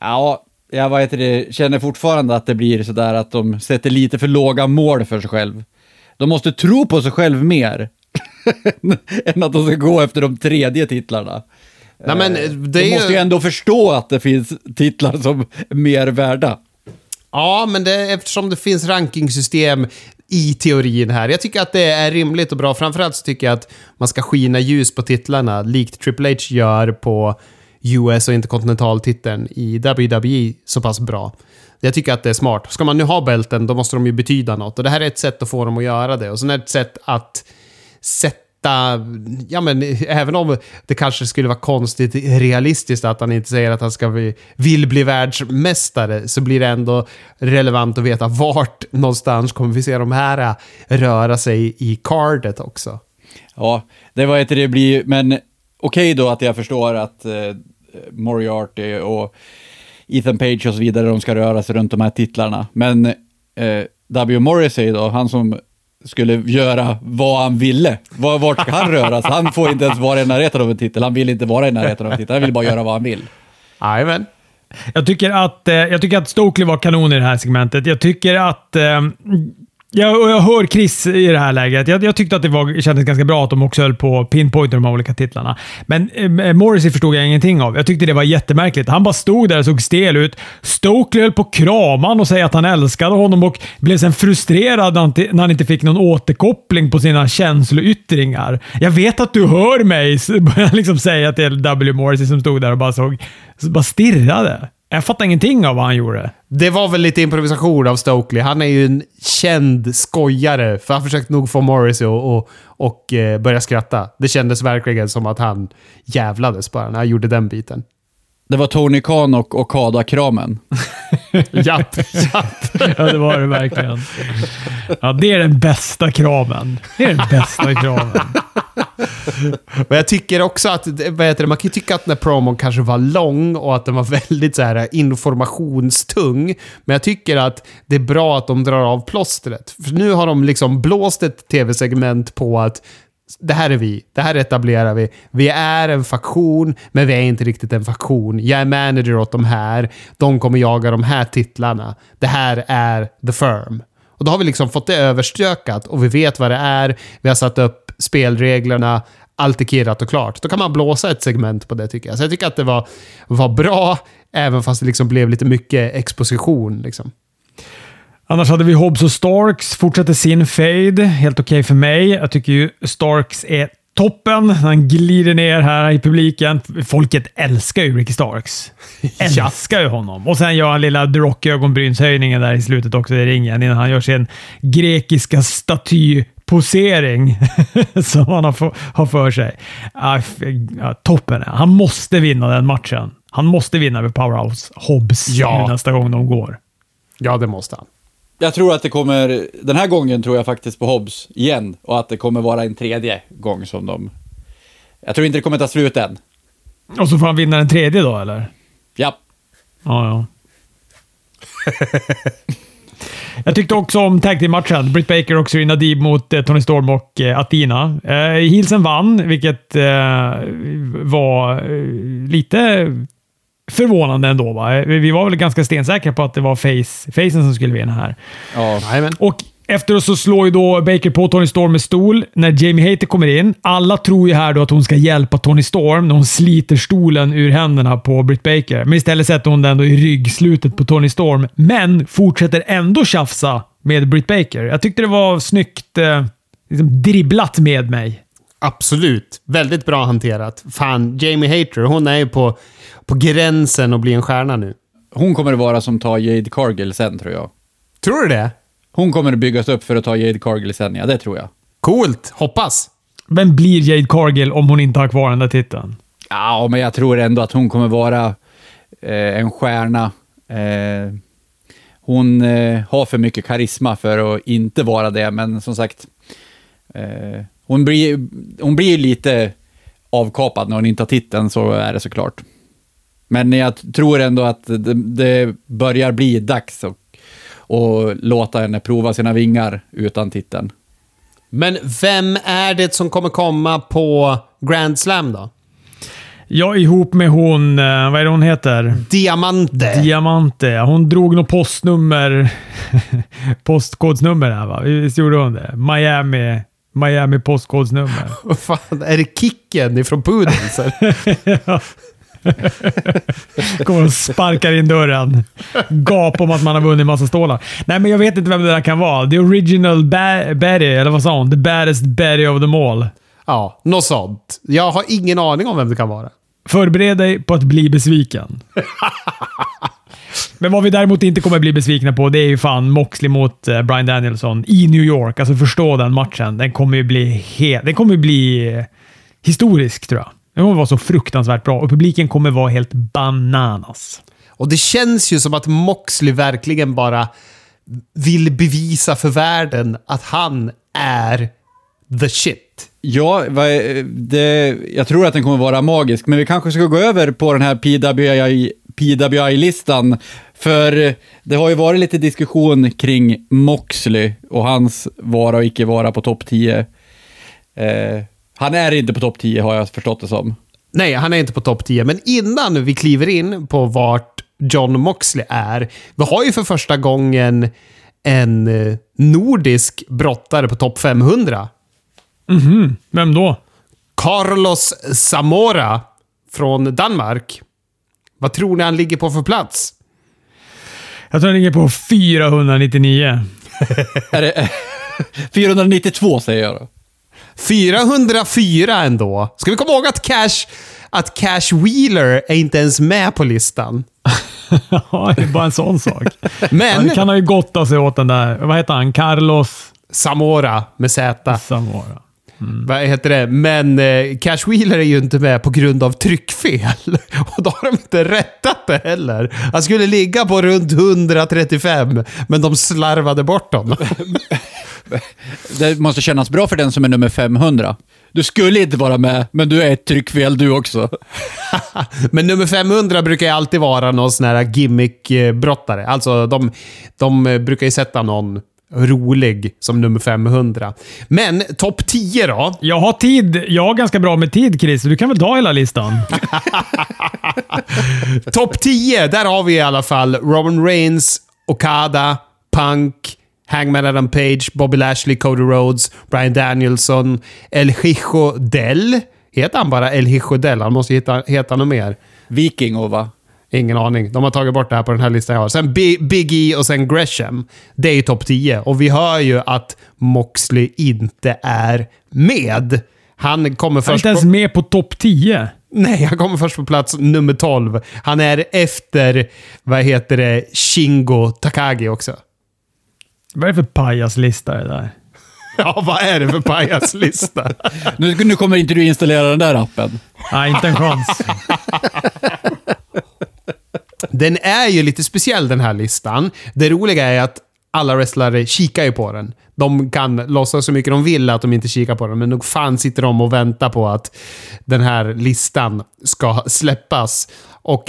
C: ja, jag vad heter det, känner fortfarande att det blir sådär att de sätter lite för låga mål för sig själv. De måste tro på sig själv mer än att de ska gå efter de tredje titlarna.
B: Nej, men
C: Eh,
B: det
C: de måste
B: ju
C: ändå förstå att det finns titlar som är mer värda.
B: Ja, men det, eftersom det finns rankingsystem i teorin här. Jag tycker att det är rimligt och bra. Framförallt så tycker jag att man ska skina ljus på titlarna, likt Triple H gör på US och interkontinentaltiteln i WWE så pass bra. Jag tycker att det är smart. Ska man nu ha bälten, då måste de ju betyda något. Och det här är ett sätt att få dem att göra det. Och sen är det ett sätt att sätta. Ja, men även om det kanske skulle vara konstigt realistiskt att han inte säger att han ska bli, vill bli världsmästare, så blir det ändå relevant att veta vart någonstans kommer vi se de här röra sig i cardet också.
C: Ja, det var ett det blir, men okej då att jag förstår att eh, Moriarty och Ethan Page och så vidare, de ska röra sig runt de här titlarna. Men eh, W. Morrissey då, han som skulle göra vad han ville. Var- Vart ska han röra sig? Han får inte ens vara i närheten av en titel. Han vill inte vara i närheten av en titel. Han vill bara göra vad han vill.
B: Jajamän.
A: Jag tycker att, eh, jag tycker att Stokely var kanon i det här segmentet. Jag tycker att... Jag, och jag hör Chris i det här läget. Jag, jag tyckte att det var, kändes ganska bra att de också höll på pinpoint de här olika titlarna. Men eh, Morrissey förstod jag ingenting av. Jag tyckte det var jättemärkligt. Han bara stod där och såg stel ut. Stokely höll på att krama honom och säga att han älskade honom och blev sen frustrerad när han, inte- när han inte fick någon återkoppling på sina känsloyttringar. Jag vet att du hör mig, började han liksom säga till W. Morrissey som stod där och bara såg, bara stirrade. Jag fattar ingenting av vad han gjorde.
B: Det var väl lite improvisation av Stokely. Han är ju en känd skojare, för han försökte nog få Morrissey att och, och, eh, börja skratta. Det kändes verkligen som att han jävlades bara när han gjorde den biten.
C: Det var Tony Khan och Okada-kramen.
B: Japp, japp.
A: Ja, det var det verkligen. Ja, det är den bästa kramen. Det är den bästa kramen.
B: Men jag tycker också att, vad heter det, man kan ju tycka att den här promon kanske var lång och att den var väldigt så här informationstung. Men jag tycker att det är bra att de drar av plåstret. För nu har de liksom blåst ett tv-segment på att det här är vi, det här etablerar vi. Vi är en faktion, men vi är inte riktigt en faktion. Jag är manager åt de här, de kommer jaga de här titlarna. Det här är the firm. Och då har vi liksom fått det överstökat och vi vet vad det är. Vi har satt upp spelreglerna. Allt är kirrat och klart. Då kan man blåsa ett segment på det tycker jag. Så jag tycker att det var, var bra, även fast det liksom blev lite mycket exposition. Liksom.
A: Annars hade vi Hobbs och Starks. Fortsätter sin fade. Helt okej för mig. Jag tycker ju Starks är toppen. Han glider ner här i publiken. Folket älskar ju Ricky Starks. Älskar ju honom. Och sen gör han lilla The Rock-ögonbrynshöjningen där i slutet också i ringen innan han gör sin grekiska statyposering som han har, för sig. Ah, toppen. Han måste vinna den matchen. Han måste vinna med Powerhouse Hobbs
B: Ja.
A: nästa gång de går.
B: Ja, det måste han.
C: Jag tror att det kommer, den här gången tror jag faktiskt på Hobbs igen. Och att det kommer vara en tredje gång som de... Jag tror inte det kommer ta slut än.
A: Och så får han vinna den tredje då, eller?
C: Ja.
A: Ja, ja. Jag tyckte också om tag team-matchen. Britt Baker och Serena Deeb mot eh, Tony Storm och eh, Athena. Eh, Heelsen vann, vilket eh, var eh, lite förvånande ändå. Va? Vi var väl ganska stensäkra på att det var face, facen som skulle vinna här.
C: ja.
A: Och efter så slår ju då Baker på Tony Storm med stol när Jamie Hater kommer in. Alla tror ju här då att hon ska hjälpa Tony Storm när hon sliter stolen ur händerna på Britt Baker. Men istället sätter hon den då i ryggslutet på Tony Storm, men fortsätter ändå tjafsa med Britt Baker. Jag tyckte det var snyggt eh, liksom dribblat med mig.
B: Absolut. Väldigt bra hanterat. Fan, Jamie Hater, hon är ju på, på gränsen att bli en stjärna nu.
C: Hon kommer att vara som tar Jade Cargill sen tror jag.
B: Tror du det?
C: Hon kommer att byggas upp för att ta Jade Cargill sen, ja. Det tror jag.
B: Coolt. Hoppas.
A: Vem blir Jade Cargill om hon inte har kvar den där titeln?
C: Ja, men jag tror ändå att hon kommer vara eh, en stjärna. Eh, hon eh, har för mycket karisma för att inte vara det, men som sagt, eh, hon, blir, hon blir lite avkapad när hon inte har titeln, så är det såklart. Men jag tror ändå att det, det börjar bli dags att och låta henne prova sina vingar utan titeln.
B: Men vem är det som kommer komma på Grand Slam då?
A: Jag ihop med hon, eh, vad är det hon heter?
B: Diamante.
A: Diamante. Hon drog något postnummer. Postkodsnummer här va? Visst gjorde hon det? Miami. Miami postkodsnummer.
B: Vad fan, är det Kicken ifrån Poodles? eller?
A: Kommer och sparkar in dörren. Gap om att man har vunnit massa stålar. Nej, men jag vet inte vem det där kan vara. The original ba- Betty, eller vad sa hon? The baddest Betty of them all.
B: ja, något sånt. Jag har ingen aning om vem det kan vara.
A: Förbered dig på att bli besviken. Men vad vi däremot inte kommer bli besvikna på, det är ju fan Moxley mot eh, Brian Danielson i New York. Alltså förstå den matchen. Den kommer ju bli, he- den kommer bli eh, historisk, tror jag. Den kommer vara så fruktansvärt bra och publiken kommer vara helt bananas.
B: Och det känns ju som att Moxley verkligen bara vill bevisa för världen att han är the shit.
C: Ja, är- det, jag tror att den kommer vara magisk, men vi kanske ska gå över på den här PWI, PWI-listan. För det har ju varit lite diskussion kring Moxley och hans vara och icke vara på topp 10. Eh, han är inte på topp 10 har jag förstått det som.
B: Nej, han är inte på topp 10. Men innan vi kliver in på vart John Moxley är. Vi har ju för första gången en eh, nordisk brottare på topp 500.
A: Vem då?
B: Carlos Zamora från Danmark. Vad tror ni han ligger på för plats?
A: Jag tror den ligger på 499.
C: Är det, 492 säger jag då.
B: 404 ändå. Ska vi komma ihåg att Cash, att Cash Wheeler är inte ens med på listan.
A: Ja, det är bara en sån sak.
B: Men
A: Han kan ha ju gotta sig åt den där, vad heter han? Carlos
B: Zamora med Z.
A: Zamora.
B: Vad heter det? Men eh, Cash Wheeler är ju inte med på grund av tryckfel. Och då har de inte rättat det heller. Han skulle ligga på runt 135, men de slarvade bort honom.
C: Det måste kännas bra för den som är nummer 500. Du skulle inte vara med, men du är ett tryckfel du också.
B: Men nummer 500 brukar ju alltid vara någon sån här gimmick-brottare. Alltså, de, de eh, brukar ju sätta någon rolig som nummer 500. Men topp 10 då?
A: Jag har tid. Jag har ganska bra med tid, Chris. Du kan väl ta hela listan?
B: Topp 10, där har vi i alla fall Roman Reigns, Okada, Punk, Hangman Adam Page, Bobby Lashley, Cody Rhodes, Brian Danielson, El Hijo Del. Heter han bara El Hijo Del? Han måste heta, heta något mer.
C: Viking och va?
B: Ingen aning. De har tagit bort det här på den här listan jag har. Sen Bi- Big E och sen Gresham. Det är ju topp 10. Och vi hör ju att Moxley inte är med. Han kommer
A: Han är
B: först
A: inte ens
B: på...
A: med på topp 10.
B: Nej, han kommer först på plats nummer 12. Han är efter, vad heter det, Shingo Takagi också.
A: Vad är det för pajaslista det där?
B: Ja, vad är det för pajaslista?
C: Nu, nu kommer inte du installera den där appen.
A: Nej, inte en chans.
B: Den är ju lite speciell den här listan. Det roliga är att alla wrestlare kikar ju på den. De kan låtsas så mycket de vill att de inte kikar på den, men nog fan sitter de och väntar på att den här listan ska släppas. Och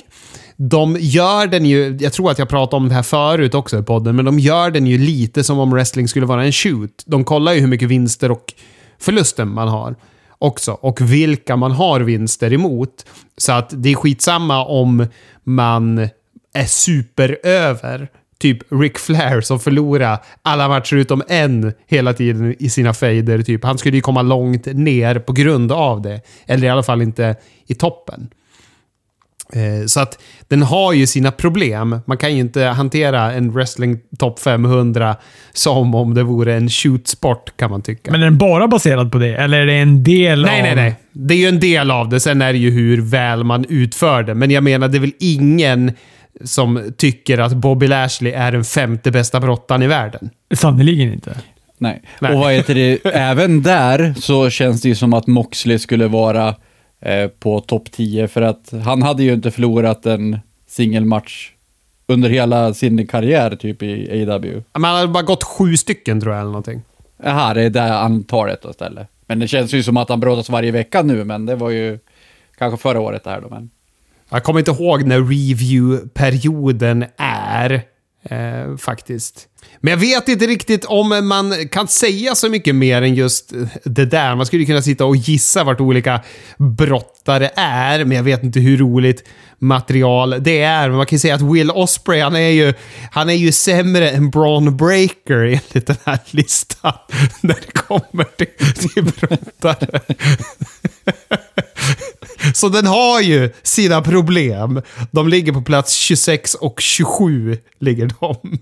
B: de gör den ju, jag tror att jag pratade om det här förut också i podden, men de gör den ju lite som om wrestling skulle vara en shoot. De kollar ju hur mycket vinster och förluster man har också. Och vilka man har vinster emot. Så att det är skitsamma om man är superöver. Typ Rick Flair som förlorar alla matcher utom en hela tiden i sina fejder. Typ. Han skulle ju komma långt ner på grund av det. Eller i alla fall inte i toppen. Eh, Så att den har ju sina problem. Man kan ju inte hantera en wrestling top 500 som om det vore en shootsport kan man tycka.
A: Men är den bara baserad på det? Eller är det en del
B: Nej,
A: av...
B: nej, nej. Det är ju en del av det. Sen är det ju hur väl man utför det. Men jag menar, det är väl ingen som tycker att Bobby Lashley är den femte bästa brottaren i världen.
A: Sannerligen inte.
C: Nej.
B: Nej.
C: Och vad heter det, även där så känns det ju som att Moxley skulle vara på topp 10 för att han hade ju inte förlorat en singelmatch under hela sin karriär typ i AW.
B: Man hade bara gått sju stycken tror jag, eller någonting.
C: Jaha, det är där antalet då istället. Men det känns ju som att han brottas varje vecka nu, men det var ju kanske förra året det här då. Men...
B: Jag kommer inte ihåg när review-perioden är, eh, faktiskt. Men jag vet inte riktigt om man kan säga så mycket mer än just det där. Man skulle kunna sitta och gissa vart olika brottare är, men jag vet inte hur roligt material det är. Men man kan ju säga att Will Osprey, han är ju, han är ju sämre än Braun Breaker enligt den här listan. När det kommer till, till brottare. Så den har ju sina problem. De ligger på plats 26 och 27. ligger de.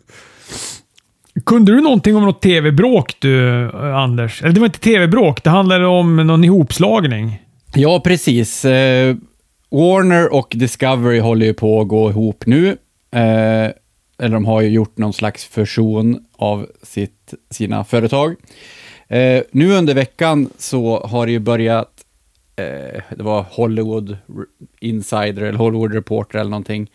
A: Kunde du någonting om något tv-bråk du, eh, Anders? Eller det var inte tv-bråk, det handlade om någon ihopslagning.
C: Ja, precis. Eh, Warner och Discovery håller ju på att gå ihop nu. Eh, eller de har ju gjort någon slags fusion av sitt, sina företag. Eh, nu under veckan så har det ju börjat, eh, det var Hollywood Insider eller Hollywood Reporter eller någonting,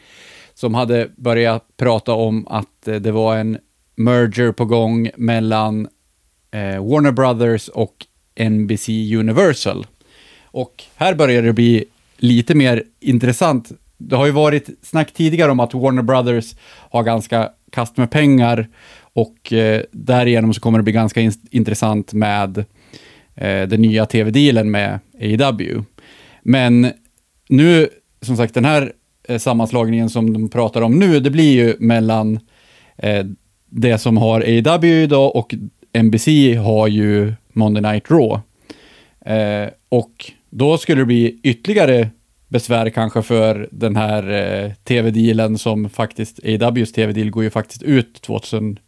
C: som hade börjat prata om att eh, det var en merger på gång mellan eh, Warner Brothers och NBC Universal. Och här börjar det bli lite mer intressant. Det har ju varit snack tidigare om att Warner Brothers har ganska kast med pengar och eh, därigenom så kommer det bli ganska in intressant med eh, den nya tv-dealen med AEW. Men nu, som sagt, den här eh, sammanslagningen som de pratar om nu, det blir ju mellan eh, det som har AEW idag och NBC har ju Monday Night Raw. Eh, och då skulle det bli ytterligare besvär kanske för den här eh, tv-dealen som faktiskt, AWs tv-deal går ju faktiskt ut 2020,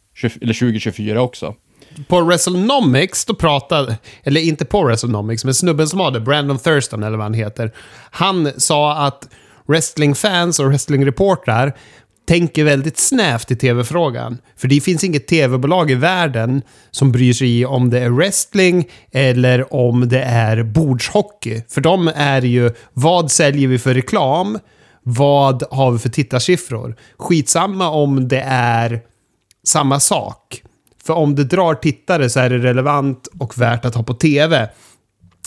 C: eller 2024 också.
B: På WrestleNomics, då pratade, eller inte på WrestleNomics, men snubben som hade, Brandon Thurston eller vad han heter, han sa att wrestlingfans och wrestlingreportrar tänker väldigt snävt i tv-frågan. För det finns inget tv-bolag i världen som bryr sig om det är wrestling eller om det är bordshockey. För de är ju, vad säljer vi för reklam? Vad har vi för tittarsiffror? Skitsamma om det är samma sak. För om det drar tittare så är det relevant och värt att ha på tv.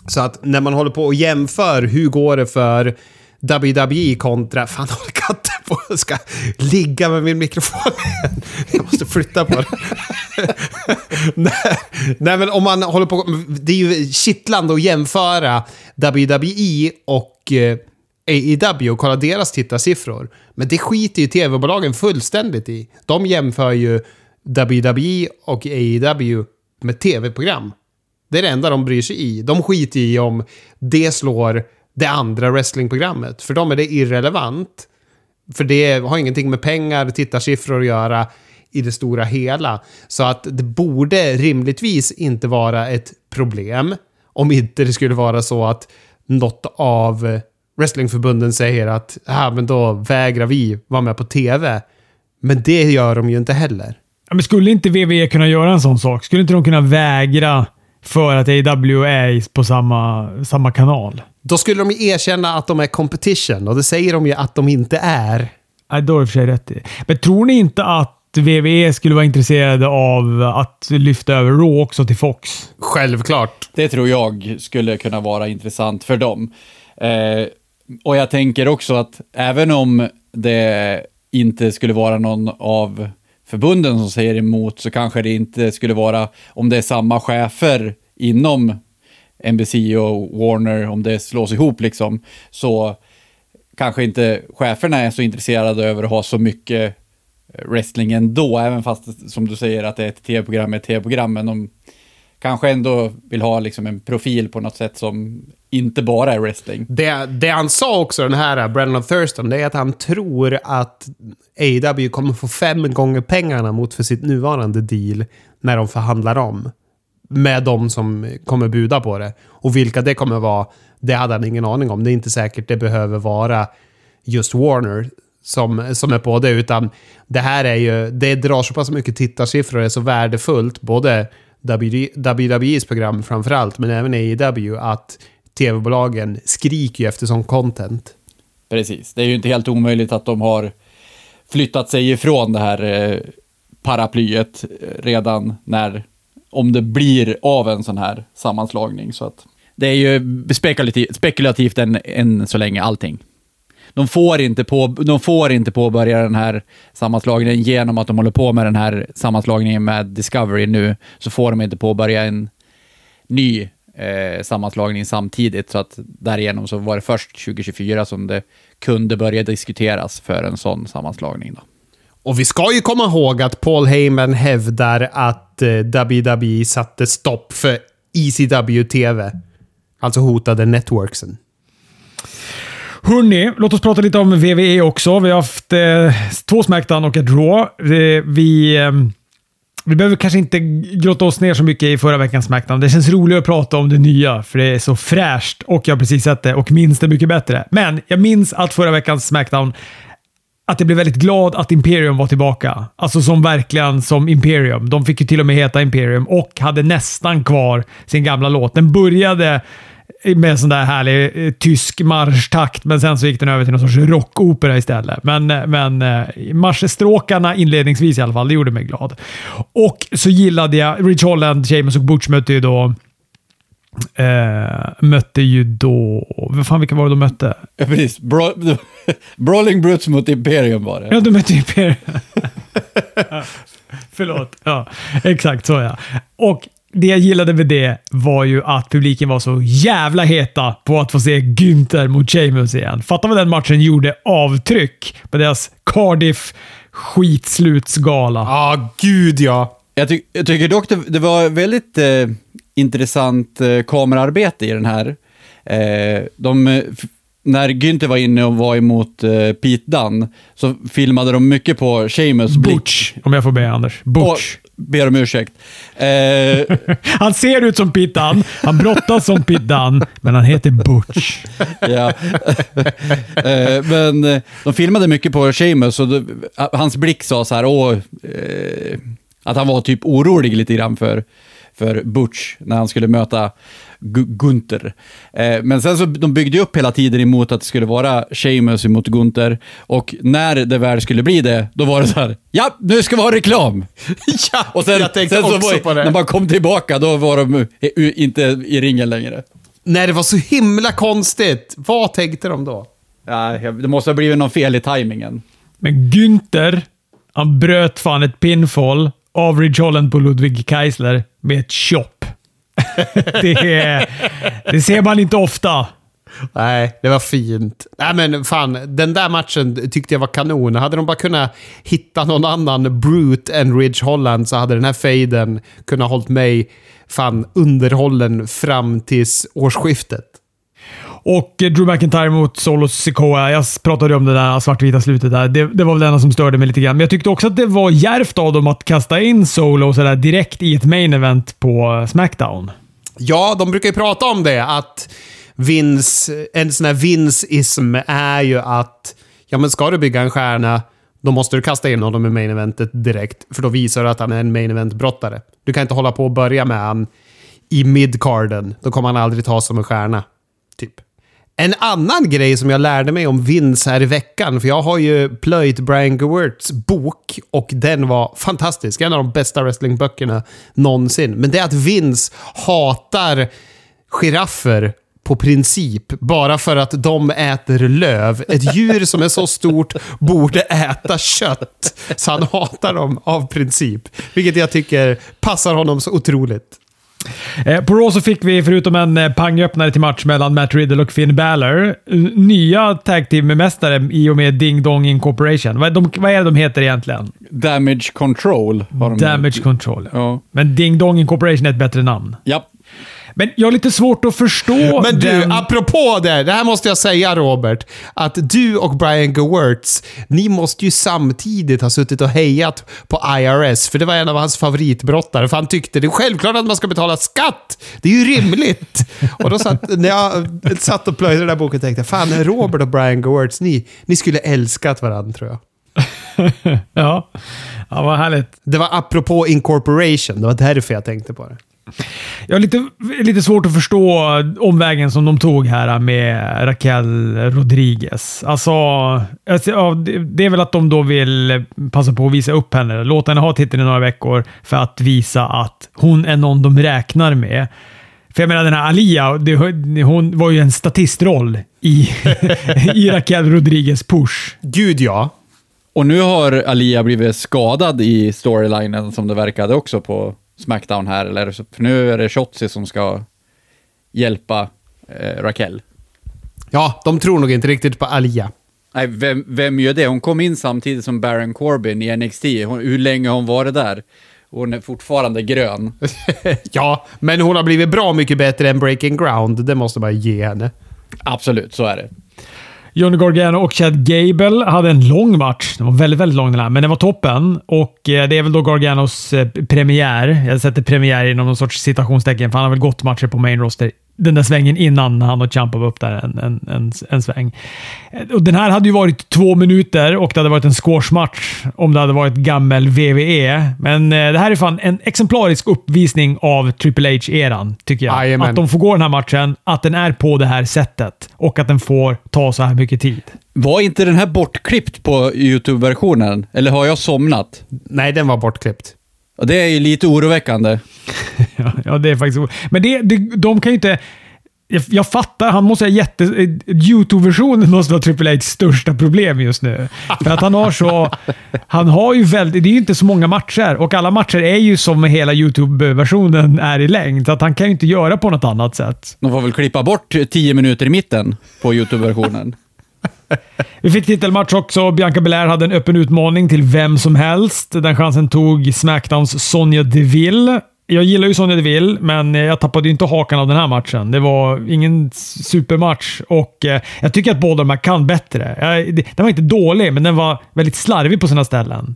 B: Så att när man håller på och jämför, hur går det för WWE kontra... Fan, håller katten på Jag ska ligga med min mikrofon igen. Jag måste flytta på den. nej, nej, men om man håller på... Det är ju kittlande att jämföra WWE och eh, AEW och kolla deras tittarsiffror. Men det skiter ju tv-bolagen fullständigt i. De jämför ju WWE och AEW med tv-program. Det är det enda de bryr sig i. De skiter i om det slår det andra wrestlingprogrammet. För dem är det irrelevant. För det har ingenting med pengar, tittarsiffror att göra i det stora hela. Så att det borde rimligtvis inte vara ett problem om inte det skulle vara så att något av wrestlingförbunden säger att ah, men då vägrar vi vara med på tv. Men det gör de ju inte heller.
A: Ja, men skulle inte WWE kunna göra en sån sak? Skulle inte de kunna vägra för att AW är på samma, samma kanal?
B: Då skulle de ju erkänna att de är competition och det säger de ju att de inte är.
A: Nej, då har du för sig rätt i. Men tror ni inte att WWE skulle vara intresserade av att lyfta över Raw också till Fox?
B: Självklart.
C: Det tror jag skulle kunna vara intressant för dem. Eh, och jag tänker också att även om det inte skulle vara någon av förbunden som säger emot så kanske det inte skulle vara, om det är samma chefer inom NBC och Warner, om det slås ihop liksom, så kanske inte cheferna är så intresserade över att ha så mycket eh, wrestling ändå, även fast som du säger att det är ett tv-program ett tv-program, men de kanske ändå vill ha liksom en profil på något sätt som inte bara är wrestling.
B: Det, det han sa också, den här eh, Brandon Thurston, det är att han tror att AW kommer få fem gånger pengarna mot för sitt nuvarande deal när de förhandlar om. Med de som kommer buda på det. Och vilka det kommer vara, det hade han ingen aning om. Det är inte säkert det behöver vara just Warner som, som är på det, utan det här är ju, det drar så pass mycket tittarsiffror och är så värdefullt, både WWEs program framförallt, men även AEW, att tv-bolagen skriker ju efter sån content.
C: Precis. Det är ju inte helt omöjligt att de har flyttat sig ifrån det här eh, paraplyet eh, redan när, om det blir av en sån här sammanslagning. Så att det är ju spekulativt, spekulativt än, än så länge allting. De får, inte på, de får inte påbörja den här sammanslagningen genom att de håller på med den här sammanslagningen med Discovery nu, så får de inte påbörja en ny eh, sammanslagning samtidigt, så att därigenom så var det först 2024 som det kunde börja diskuteras för en sån sammanslagning. Då.
B: Och vi ska ju komma ihåg att Paul Heyman hävdar att eh, WWE satte stopp för ECW TV. Alltså hotade networksen.
A: Hörni, låt oss prata lite om VVE också. Vi har haft eh, två Smackdown och ett Raw. Vi, vi, eh, vi behöver kanske inte grotta oss ner så mycket i förra veckans Smackdown. Det känns roligare att prata om det nya, för det är så fräscht och jag har precis sett det och minns det mycket bättre. Men jag minns att förra veckans Smackdown att jag blev väldigt glad att Imperium var tillbaka. Alltså som verkligen som Imperium. De fick ju till och med heta Imperium och hade nästan kvar sin gamla låt. Den började med sån där härlig eh, tysk marschtakt, men sen så gick den över till någon sorts rockopera istället. Men, eh, men eh, marschstråkarna inledningsvis i alla fall, det gjorde mig glad. Och så gillade jag Rich Holland, Seamus och Butch mötte ju då Eh, mötte ju då... Vad fan, vilka var det de mötte?
C: Ja, precis. Bra, Brawling Brutes mot Imperium var det.
A: Ja, de mötte Imperium. Förlåt. Ja, exakt så ja. Och det jag gillade med det var ju att publiken var så jävla heta på att få se Günther mot Sheamus igen. Fatta vad den matchen gjorde avtryck på deras Cardiff skitslutsgala.
B: Ja, ah, gud ja.
C: Jag, ty jag tycker dock det, det var väldigt eh, intressant eh, kamerarbete i den här. Eh, de, när Günther var inne och var emot eh, Pete Dunn så filmade de mycket på Seamus
A: Butch, om jag får be Anders. Butch.
C: Och, ber om ursäkt.
A: Eh, han ser ut som Pete Dunn, han brottas som Pete Dunn, men han heter Butch.
C: ja. eh, men eh, de filmade mycket på Seamus och då, hans blick sa så här, åh, eh, att han var typ orolig lite grann för för Butch när han skulle möta G Gunther. Eh, men sen så de byggde upp hela tiden emot att det skulle vara Sheamus emot Gunther och när det väl skulle bli det, då var det så här, ja, nu ska vi ha reklam!
B: ja,
C: och sen,
B: jag tänkte
C: sen
B: också
C: var,
B: på det.
C: När man kom tillbaka, då var de inte i ringen längre.
B: Nej, det var så himla konstigt. Vad tänkte de då?
C: Ja, det måste ha blivit någon fel i tajmingen.
A: Men Günther, han bröt fan ett pinfall av Ridge Holland på Ludwig Keisler med ett chop. det, det ser man inte ofta.
B: Nej, det var fint. Nej men fan, den där matchen tyckte jag var kanon. Hade de bara kunnat hitta någon annan brute än Ridge Holland så hade den här faden kunnat hållit mig fan underhållen fram tills årsskiftet.
A: Och eh, Drew McIntyre mot Solo Sikoa. Jag pratade om det där svartvita slutet där. Det, det var väl det enda som störde mig lite grann. Men jag tyckte också att det var järvt av dem att kasta in Solo så där direkt i ett main event på eh, Smackdown.
B: Ja, de brukar ju prata om det. Att Vince, en sån här Vince-ism är ju att ja, men ska du bygga en stjärna då måste du kasta in honom i main eventet direkt. För då visar du att han är en main event-brottare. Du kan inte hålla på och börja med han i midcarden. Då kommer han aldrig ta som en stjärna. Typ. En annan grej som jag lärde mig om Vins här i veckan, för jag har ju plöjt Brian Gewerts bok och den var fantastisk. En av de bästa wrestlingböckerna någonsin. Men det är att Vince hatar giraffer på princip, bara för att de äter löv. Ett djur som är så stort borde äta kött. Så han hatar dem av princip. Vilket jag tycker passar honom så otroligt.
A: Eh, på Raw så fick vi, förutom en eh, pangöppnare till match mellan Matt Riddle och Finn Balor, nya tag team-mästare i och med Ding Dong Incorporation. Vad, de, vad är det de heter egentligen?
C: Damage Control. Har de
A: Damage Control.
C: Ja.
A: Men Ding Dong Incorporation är ett bättre namn.
C: Ja.
A: Men jag har lite svårt att förstå
B: Men du,
A: den...
B: apropå det. Det här måste jag säga Robert. Att du och Brian Gewertz, ni måste ju samtidigt ha suttit och hejat på IRS. För det var en av hans favoritbrottare. För han tyckte det är självklart att man ska betala skatt. Det är ju rimligt. och då satt, när jag satt och plöjde den där boken tänkte jag, fan Robert och Brian Gewertz, ni, ni skulle älskat varandra tror jag.
A: ja. ja, vad härligt.
B: Det var apropå incorporation. Det var därför jag tänkte på det.
A: Jag har lite, lite svårt att förstå omvägen som de tog här med Raquel Rodriguez. Alltså, det är väl att de då vill passa på att visa upp henne. Låta henne ha titeln i några veckor för att visa att hon är någon de räknar med. För jag menar den här Alia, det, hon var ju en statistroll i, i Raquel Rodriguez push.
B: Gud ja.
C: Och nu har Alia blivit skadad i storylinen som det verkade också på Smackdown här, eller, för nu är det Shotzi som ska hjälpa eh, Raquel.
B: Ja, de tror nog inte riktigt på Alia.
C: Nej, vem, vem gör det? Hon kom in samtidigt som Baron Corbin i NXT. Hon, hur länge har hon varit där? Hon är fortfarande grön.
B: ja, men hon har blivit bra mycket bättre än Breaking Ground. Det måste man ge henne.
C: Absolut, så är det.
A: Johnny Gargano och Chad Gable hade en lång match. Den var väldigt, väldigt lång den här, men den var toppen. Och eh, det är väl då Garganos eh, premiär. Jag sätter premiär inom någon sorts citationstecken, för han har väl gått matcher på main roster den där svängen innan han och Ciampa var upp där en, en, en, en sväng. Och den här hade ju varit två minuter och det hade varit en squashmatch om det hade varit gammel VVE. Men eh, det här är fan en exemplarisk uppvisning av Triple H-eran, tycker jag.
B: Jajamän.
A: Att de får gå den här matchen, att den är på det här sättet och att den får ta så här mycket tid.
C: Var inte den här bortklippt på YouTube-versionen? Eller har jag somnat?
B: Nej, den var bortklippt.
C: Och det är ju lite oroväckande.
A: Ja, ja, det är faktiskt o- Men det, det, de kan ju inte... Jag, jag fattar, han måste ha jätte... Youtube-versionen måste vara Triple H's största problem just nu. För att han har så... Han har ju väldigt... Det är ju inte så många matcher och alla matcher är ju som hela Youtube-versionen är i längd. Så att han kan ju inte göra på något annat sätt.
C: De får väl klippa bort 10 minuter i mitten på YouTube-versionen.
A: Vi fick titelmatch också. Bianca Belair hade en öppen utmaning till vem som helst. Den chansen tog Smackdowns Sonja Deville. Jag gillar ju Sonja Deville, men jag tappade ju inte hakan av den här matchen. Det var ingen supermatch och eh, jag tycker att båda de här kan bättre. Den var inte dålig, men den var väldigt slarvig på sina ställen.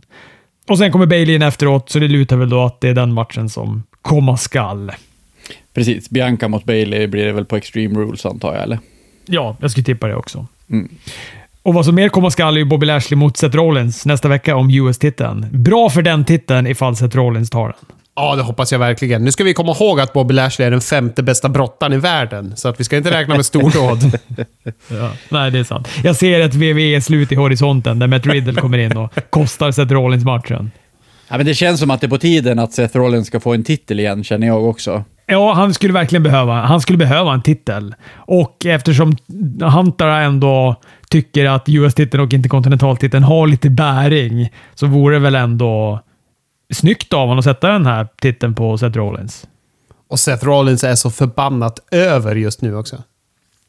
A: Och sen kommer Bailey in efteråt, så det lutar väl då att det är den matchen som komma skall.
C: Precis. Bianca mot Bailey blir det väl på Extreme Rules antar jag, eller?
A: Ja, jag skulle tippa det också.
C: Mm.
A: Och vad som mer komma skall är ju Bobby Lashley mot Seth Rollins nästa vecka om US-titeln. Bra för den titeln ifall Seth Rollins tar den.
B: Ja, det hoppas jag verkligen. Nu ska vi komma ihåg att Bobby Lashley är den femte bästa brottaren i världen, så att vi ska inte räkna med stordåd.
A: Nej, det är sant. Jag ser ett WWE-slut i horisonten där Matt Riddle kommer in och kostar Seth Rollins matchen.
C: Ja, men det känns som att det är på tiden att Seth Rollins ska få en titel igen, känner jag också.
A: Ja, han skulle verkligen behöva, han skulle behöva en titel. Och eftersom Hunter ändå tycker att US-titeln och interkontinentaltiteln har lite bäring, så vore det väl ändå snyggt av honom att sätta den här titeln på Seth Rollins.
B: Och Seth Rollins är så förbannat över just nu också.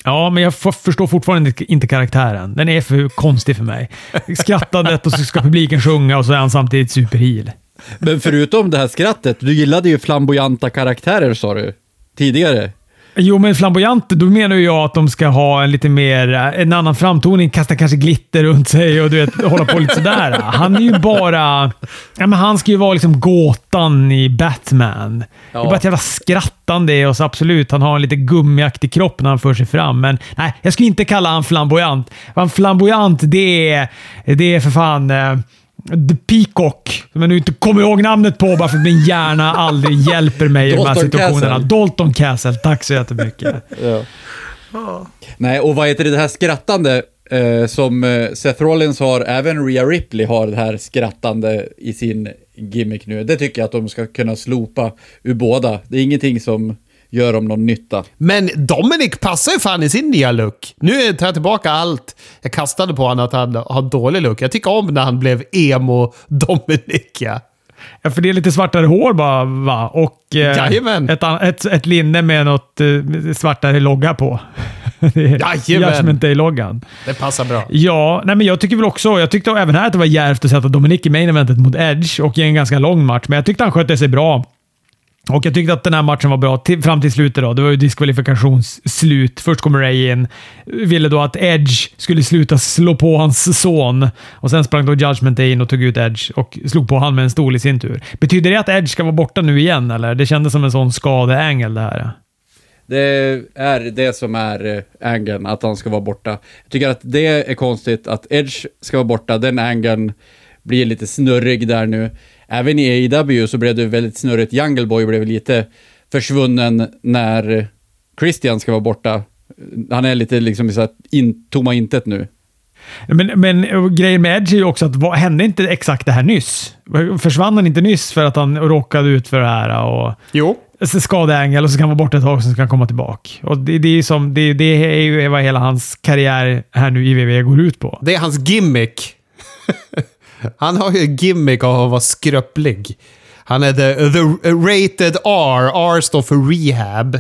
A: Ja, men jag förstår fortfarande inte karaktären. Den är för konstig för mig. Skrattandet och så ska publiken sjunga och så är han samtidigt superheel.
C: Men förutom det här skrattet, du gillade ju flamboyanta karaktärer sa du. Tidigare.
A: Jo, men flamboyant, då menar ju jag att de ska ha en lite mer, eh, en annan framtoning, kasta kanske glitter runt sig och du vet, hålla på lite sådär. Han är ju bara... Ja, men han ska ju vara liksom gåtan i Batman. Det är
C: Ja.
A: bara ett jävla skrattande och så absolut, han har en lite gummiaktig kropp när han för sig fram. Men nej, jag skulle inte kalla han flamboyant. Han flamboyant, det är, det är för fan... The Peacock, som jag nu inte kommer ihåg namnet på bara för att min hjärna aldrig hjälper mig i de här situationerna.
C: Castle.
A: Dalton Castle, tack så jättemycket.
C: Nej, och vad heter det, det här skrattande eh, som eh, Seth Rollins har, även Rhea Ripley har det här skrattande i sin gimmick nu. Det tycker jag att de ska kunna slopa ur båda. Det är ingenting som gör dem någon nytta.
B: Men Dominic passar ju fan i sin nya look. Nu tar jag tillbaka allt jag kastade på honom att han har dålig look. Jag tycker om när han blev emo-Dominic, ja.
A: Ja, för det är lite svartare hår bara, va? Och eh, ett, ett, ett linne med något eh, svartare logga på. Det är
B: Jajamän.
A: Judgment Day-loggan.
B: Det passar bra.
A: Ja, nej men jag tycker väl också, jag tyckte även här att det var djärvt att sätta Dominic i main eventet mot Edge och i en ganska lång match, men jag tyckte han skötte sig bra. Och jag tyckte att den här matchen var bra till, fram till slutet. Då. Det var ju diskvalifikationsslut. Först kom Ray in. Ville då att Edge skulle sluta slå på hans son. Och Sen sprang då Judgment in och tog ut Edge och slog på han med en stol i sin tur. Betyder det att Edge ska vara borta nu igen, eller? Det kändes som en sån skadeängel det här.
C: Det är det som är eh, ängeln, angeln, att han ska vara borta. Jag tycker att det är konstigt att Edge ska vara borta. Den angeln blir lite snurrig där nu. Även i AEW så blev det väldigt snurrigt. Jungle Boy blev lite försvunnen när Christian ska vara borta. Han är lite liksom i så här in, tomma intet nu.
A: Men, men grejen med Edge är ju också att vad, hände inte exakt det här nyss? Försvann han inte nyss för att han råkade ut för det här? Och,
B: Jo.
A: skadeängel och så kan han vara borta ett tag och så kan han komma tillbaka. Och det, det, är ju som, det, det är ju vad hela hans karriär här nu i WWE går ut på.
B: Det är hans gimmick. Han har ju en gimmick av att vara skröplig. Han är the, the rated R. R står för rehab.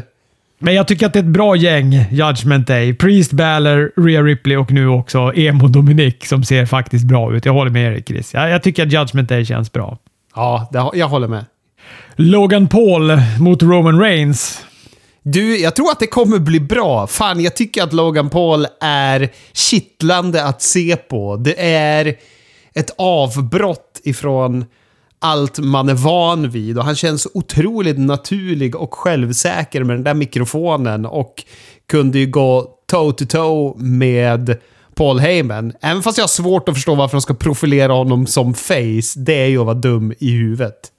A: Men jag tycker att det är ett bra gäng, Judgment Day. Priest, Balor, Rhea Ripley och nu också Emo Dominic som ser faktiskt bra ut. Jag håller med Erik Chris. Jag, jag tycker att Judgment Day känns bra.
B: Ja, det, jag håller med.
A: Logan Paul mot Roman Reigns.
B: Du, jag tror att det kommer bli bra. Fan, jag tycker att Logan Paul är kittlande att se på. Det är ett avbrott ifrån allt man är van vid. Och han känns så otroligt naturlig och självsäker med den där mikrofonen. Och kunde ju gå toe to toe med Paul Heyman. Även fast jag har svårt att förstå varför de ska profilera honom som face. Det är ju att vara dum i huvudet.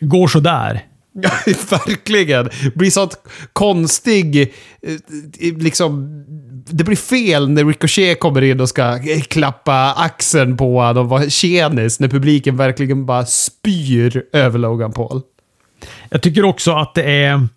A: Går sådär.
B: Ja, verkligen. Blir sånt konstig... Eh, eh, liksom... Det blir fel när Ricochet kommer in och ska eh, klappa axeln på honom och vara tjenis när publiken verkligen bara spyr över Logan Paul.
A: Jag tycker också att det är...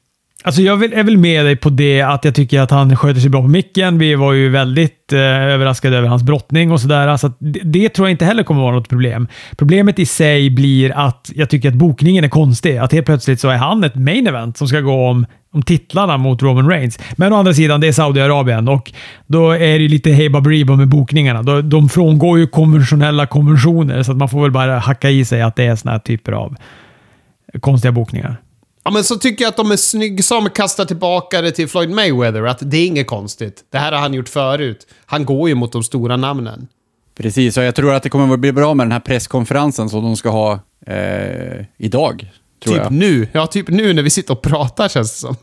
A: Alltså jag är väl med dig på det att jag tycker att han sköter sig bra på micken. Vi var ju väldigt eh, överraskade över hans brottning och sådär. Så det, det tror jag inte heller kommer vara något problem. Problemet i sig blir att jag tycker att bokningen är konstig. Att helt plötsligt så är han ett main event som ska gå om, om titlarna mot Roman Reigns. Men å andra sidan, det är Saudiarabien och då är det lite hej baberiba med bokningarna. De, de frångår ju konventionella konventioner så att man får väl bara hacka i sig att det är såna här typer av konstiga bokningar.
B: Ja, men så tycker jag att de är snygg som kastar tillbaka det till Floyd Mayweather. Att det är inget konstigt. Det här har han gjort förut. Han går ju mot de stora namnen.
C: Precis, och jag tror att det kommer att bli bra med den här presskonferensen som de ska ha eh, idag.
B: Typ
C: jag.
B: nu. Ja, typ nu när vi sitter och pratar känns det som.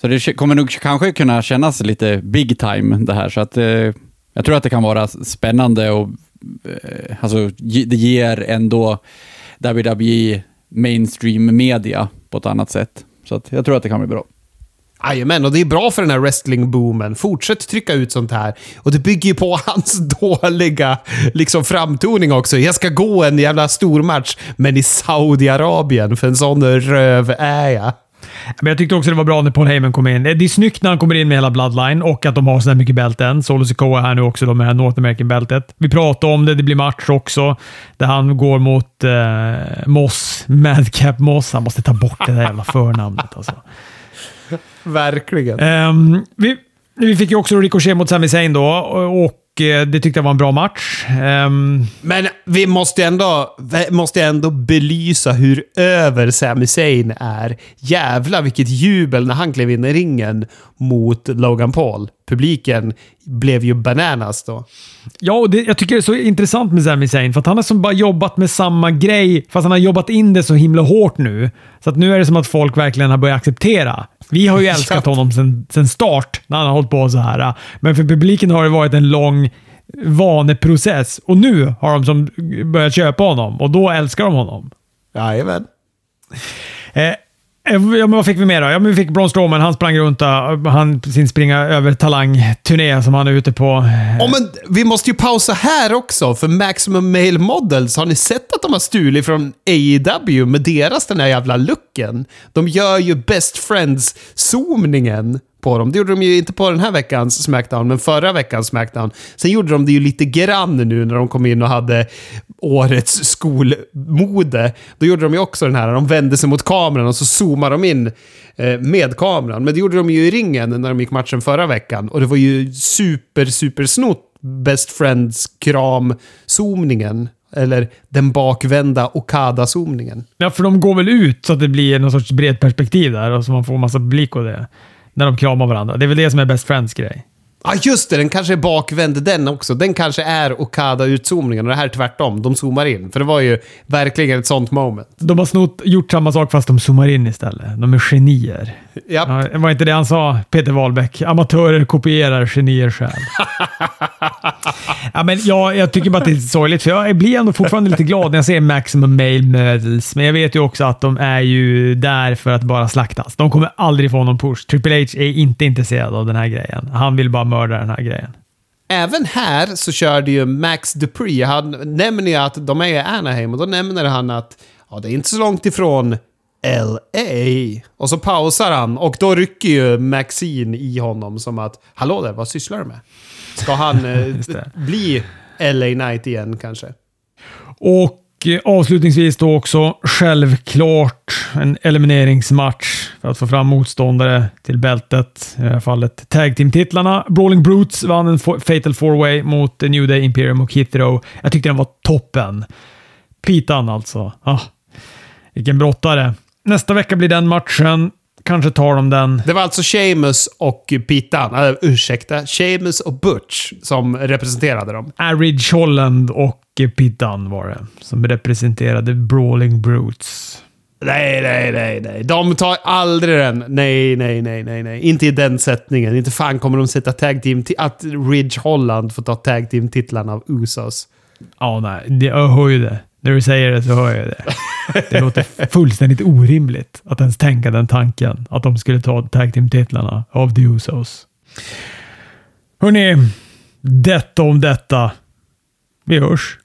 C: Så det kommer nog kanske kunna kännas lite big time det här. Så att, eh, jag tror att det kan vara spännande och eh, alltså, det ger ändå WWE mainstream media på ett annat sätt. Så att jag tror att det kan bli bra.
B: Jajamän, och det är bra för den här wrestling-boomen. Fortsätt trycka ut sånt här. Och det bygger ju på hans dåliga liksom, framtoning också. Jag ska gå en jävla stormatch, men i Saudiarabien, för en sån röv är jag.
A: Men jag tyckte också det var bra när Paul Heyman kom in. Det är snyggt när han kommer in med hela Bloodline och att de har så här mycket bälten. Solo Sikoa här nu också då med det här North American-bältet. Vi pratade om det, det blir match också. Där han går mot eh, Moss, Madcap Moss. Han måste ta bort det där jävla förnamnet alltså.
B: Verkligen.
A: Ehm, vi, vi fick ju också Ricochet mot Sami Zayn då och det tyckte jag var en bra match. Ehm,
B: Men vi måste ändå, vi måste ändå belysa hur över Sami Zayn är. Jävlar vilket jubel när han klev in i ringen mot Logan Paul. Publiken blev ju bananas då.
A: Ja, och det, jag tycker det är så intressant med Sami Zayn, för att han har som bara jobbat med samma grej, fast han har jobbat in det så himla hårt nu. Så att nu är det som att folk verkligen har börjat acceptera. Vi har ju älskat honom sen, sen start, när han har hållit på så här. Men för publiken har det varit en lång vaneprocess och nu har de som börjat köpa honom och då älskar de honom.
B: Jajamän.
A: Eh, Eh, ja, men vad fick vi mer då? Ja, men vi fick Braun Strowman. Han sprang runt. Han sin springa över talang-turné som han är ute på.
B: Oh, men vi måste ju pausa här också, för Maximum Male Models, har ni sett att de har stulit från AEW med deras den här jävla looken? De gör ju Best Friends-zoomningen på dem. Det gjorde de ju inte på den här veckans Smackdown, men förra veckans Smackdown. Sen gjorde de det ju lite grann nu när de kom in och hade årets skolmode. Då gjorde de ju också den här, de vände sig mot kameran och så zoomade de in eh, med kameran. Men det gjorde de ju i ringen när de gick matchen förra veckan. Och det var ju super, super snott Best Friends kram-zoomningen. Eller den bakvända Okada-zoomningen.
A: Ja, för de går väl ut så att det blir någon sorts bred perspektiv där och så man får massa publik och det. När de kramar varandra. Det är väl det som är Best Friends grej.
B: Ja, ah, just det. Den kanske är bakvänd den också. Den kanske är Okada-utzoomningen och det här är tvärtom. De zoomar in. För det var ju verkligen ett sånt moment.
A: De har snott, gjort samma sak fast de zoomar in istället. De är genier.
B: Japp.
A: Ja, det var inte det han sa, Peter Wahlbeck? Amatörer kopierar, genier stjäl. ja, men ja, jag tycker bara att det är sorgligt, för jag blir ändå fortfarande lite glad när jag ser Maximum Male Models. Men jag vet ju också att de är ju där för att bara slaktas. De kommer aldrig få någon push. Triple H är inte intresserad av den här grejen. Han vill bara mörda den här grejen.
B: Även här så körde ju Max Dupree. Han nämner ju att de är i Anaheim och då nämner han att ja, det är inte så långt ifrån LA. Och så pausar han och då rycker ju Maxine i honom som att Hallå där, vad sysslar du med? Ska han eh, bli LA Knight igen kanske?
A: Och eh, avslutningsvis då också självklart en elimineringsmatch för att få fram motståndare till bältet. I det här fallet tag team-titlarna. Brawling Brutes vann en Fatal four way mot The New Day Imperium och Hit Row. Jag tyckte den var toppen. Pitan alltså. Ah, vilken brottare. Nästa vecka blir den matchen. kanske tar de den.
B: Det var alltså Sheamus och Pitan, äh, ursäkta, Sheamus och Butch som representerade dem.
A: Aridge Holland och Pittan var det. Som representerade Brawling Brutes.
B: Nej, nej, nej, nej. De tar aldrig den. Nej, nej, nej, nej, nej. Inte i den sättningen. Inte fan kommer de sätta tag team Att Ridge Holland får ta tag team-titlarna av Usos.
A: Ja, nej. Jag hör ju det. När du säger det så hör jag det. Det låter fullständigt orimligt att ens tänka den tanken. Att de skulle ta tag team-titlarna av The Usos. Hörrni, detta om detta. Vi hörs.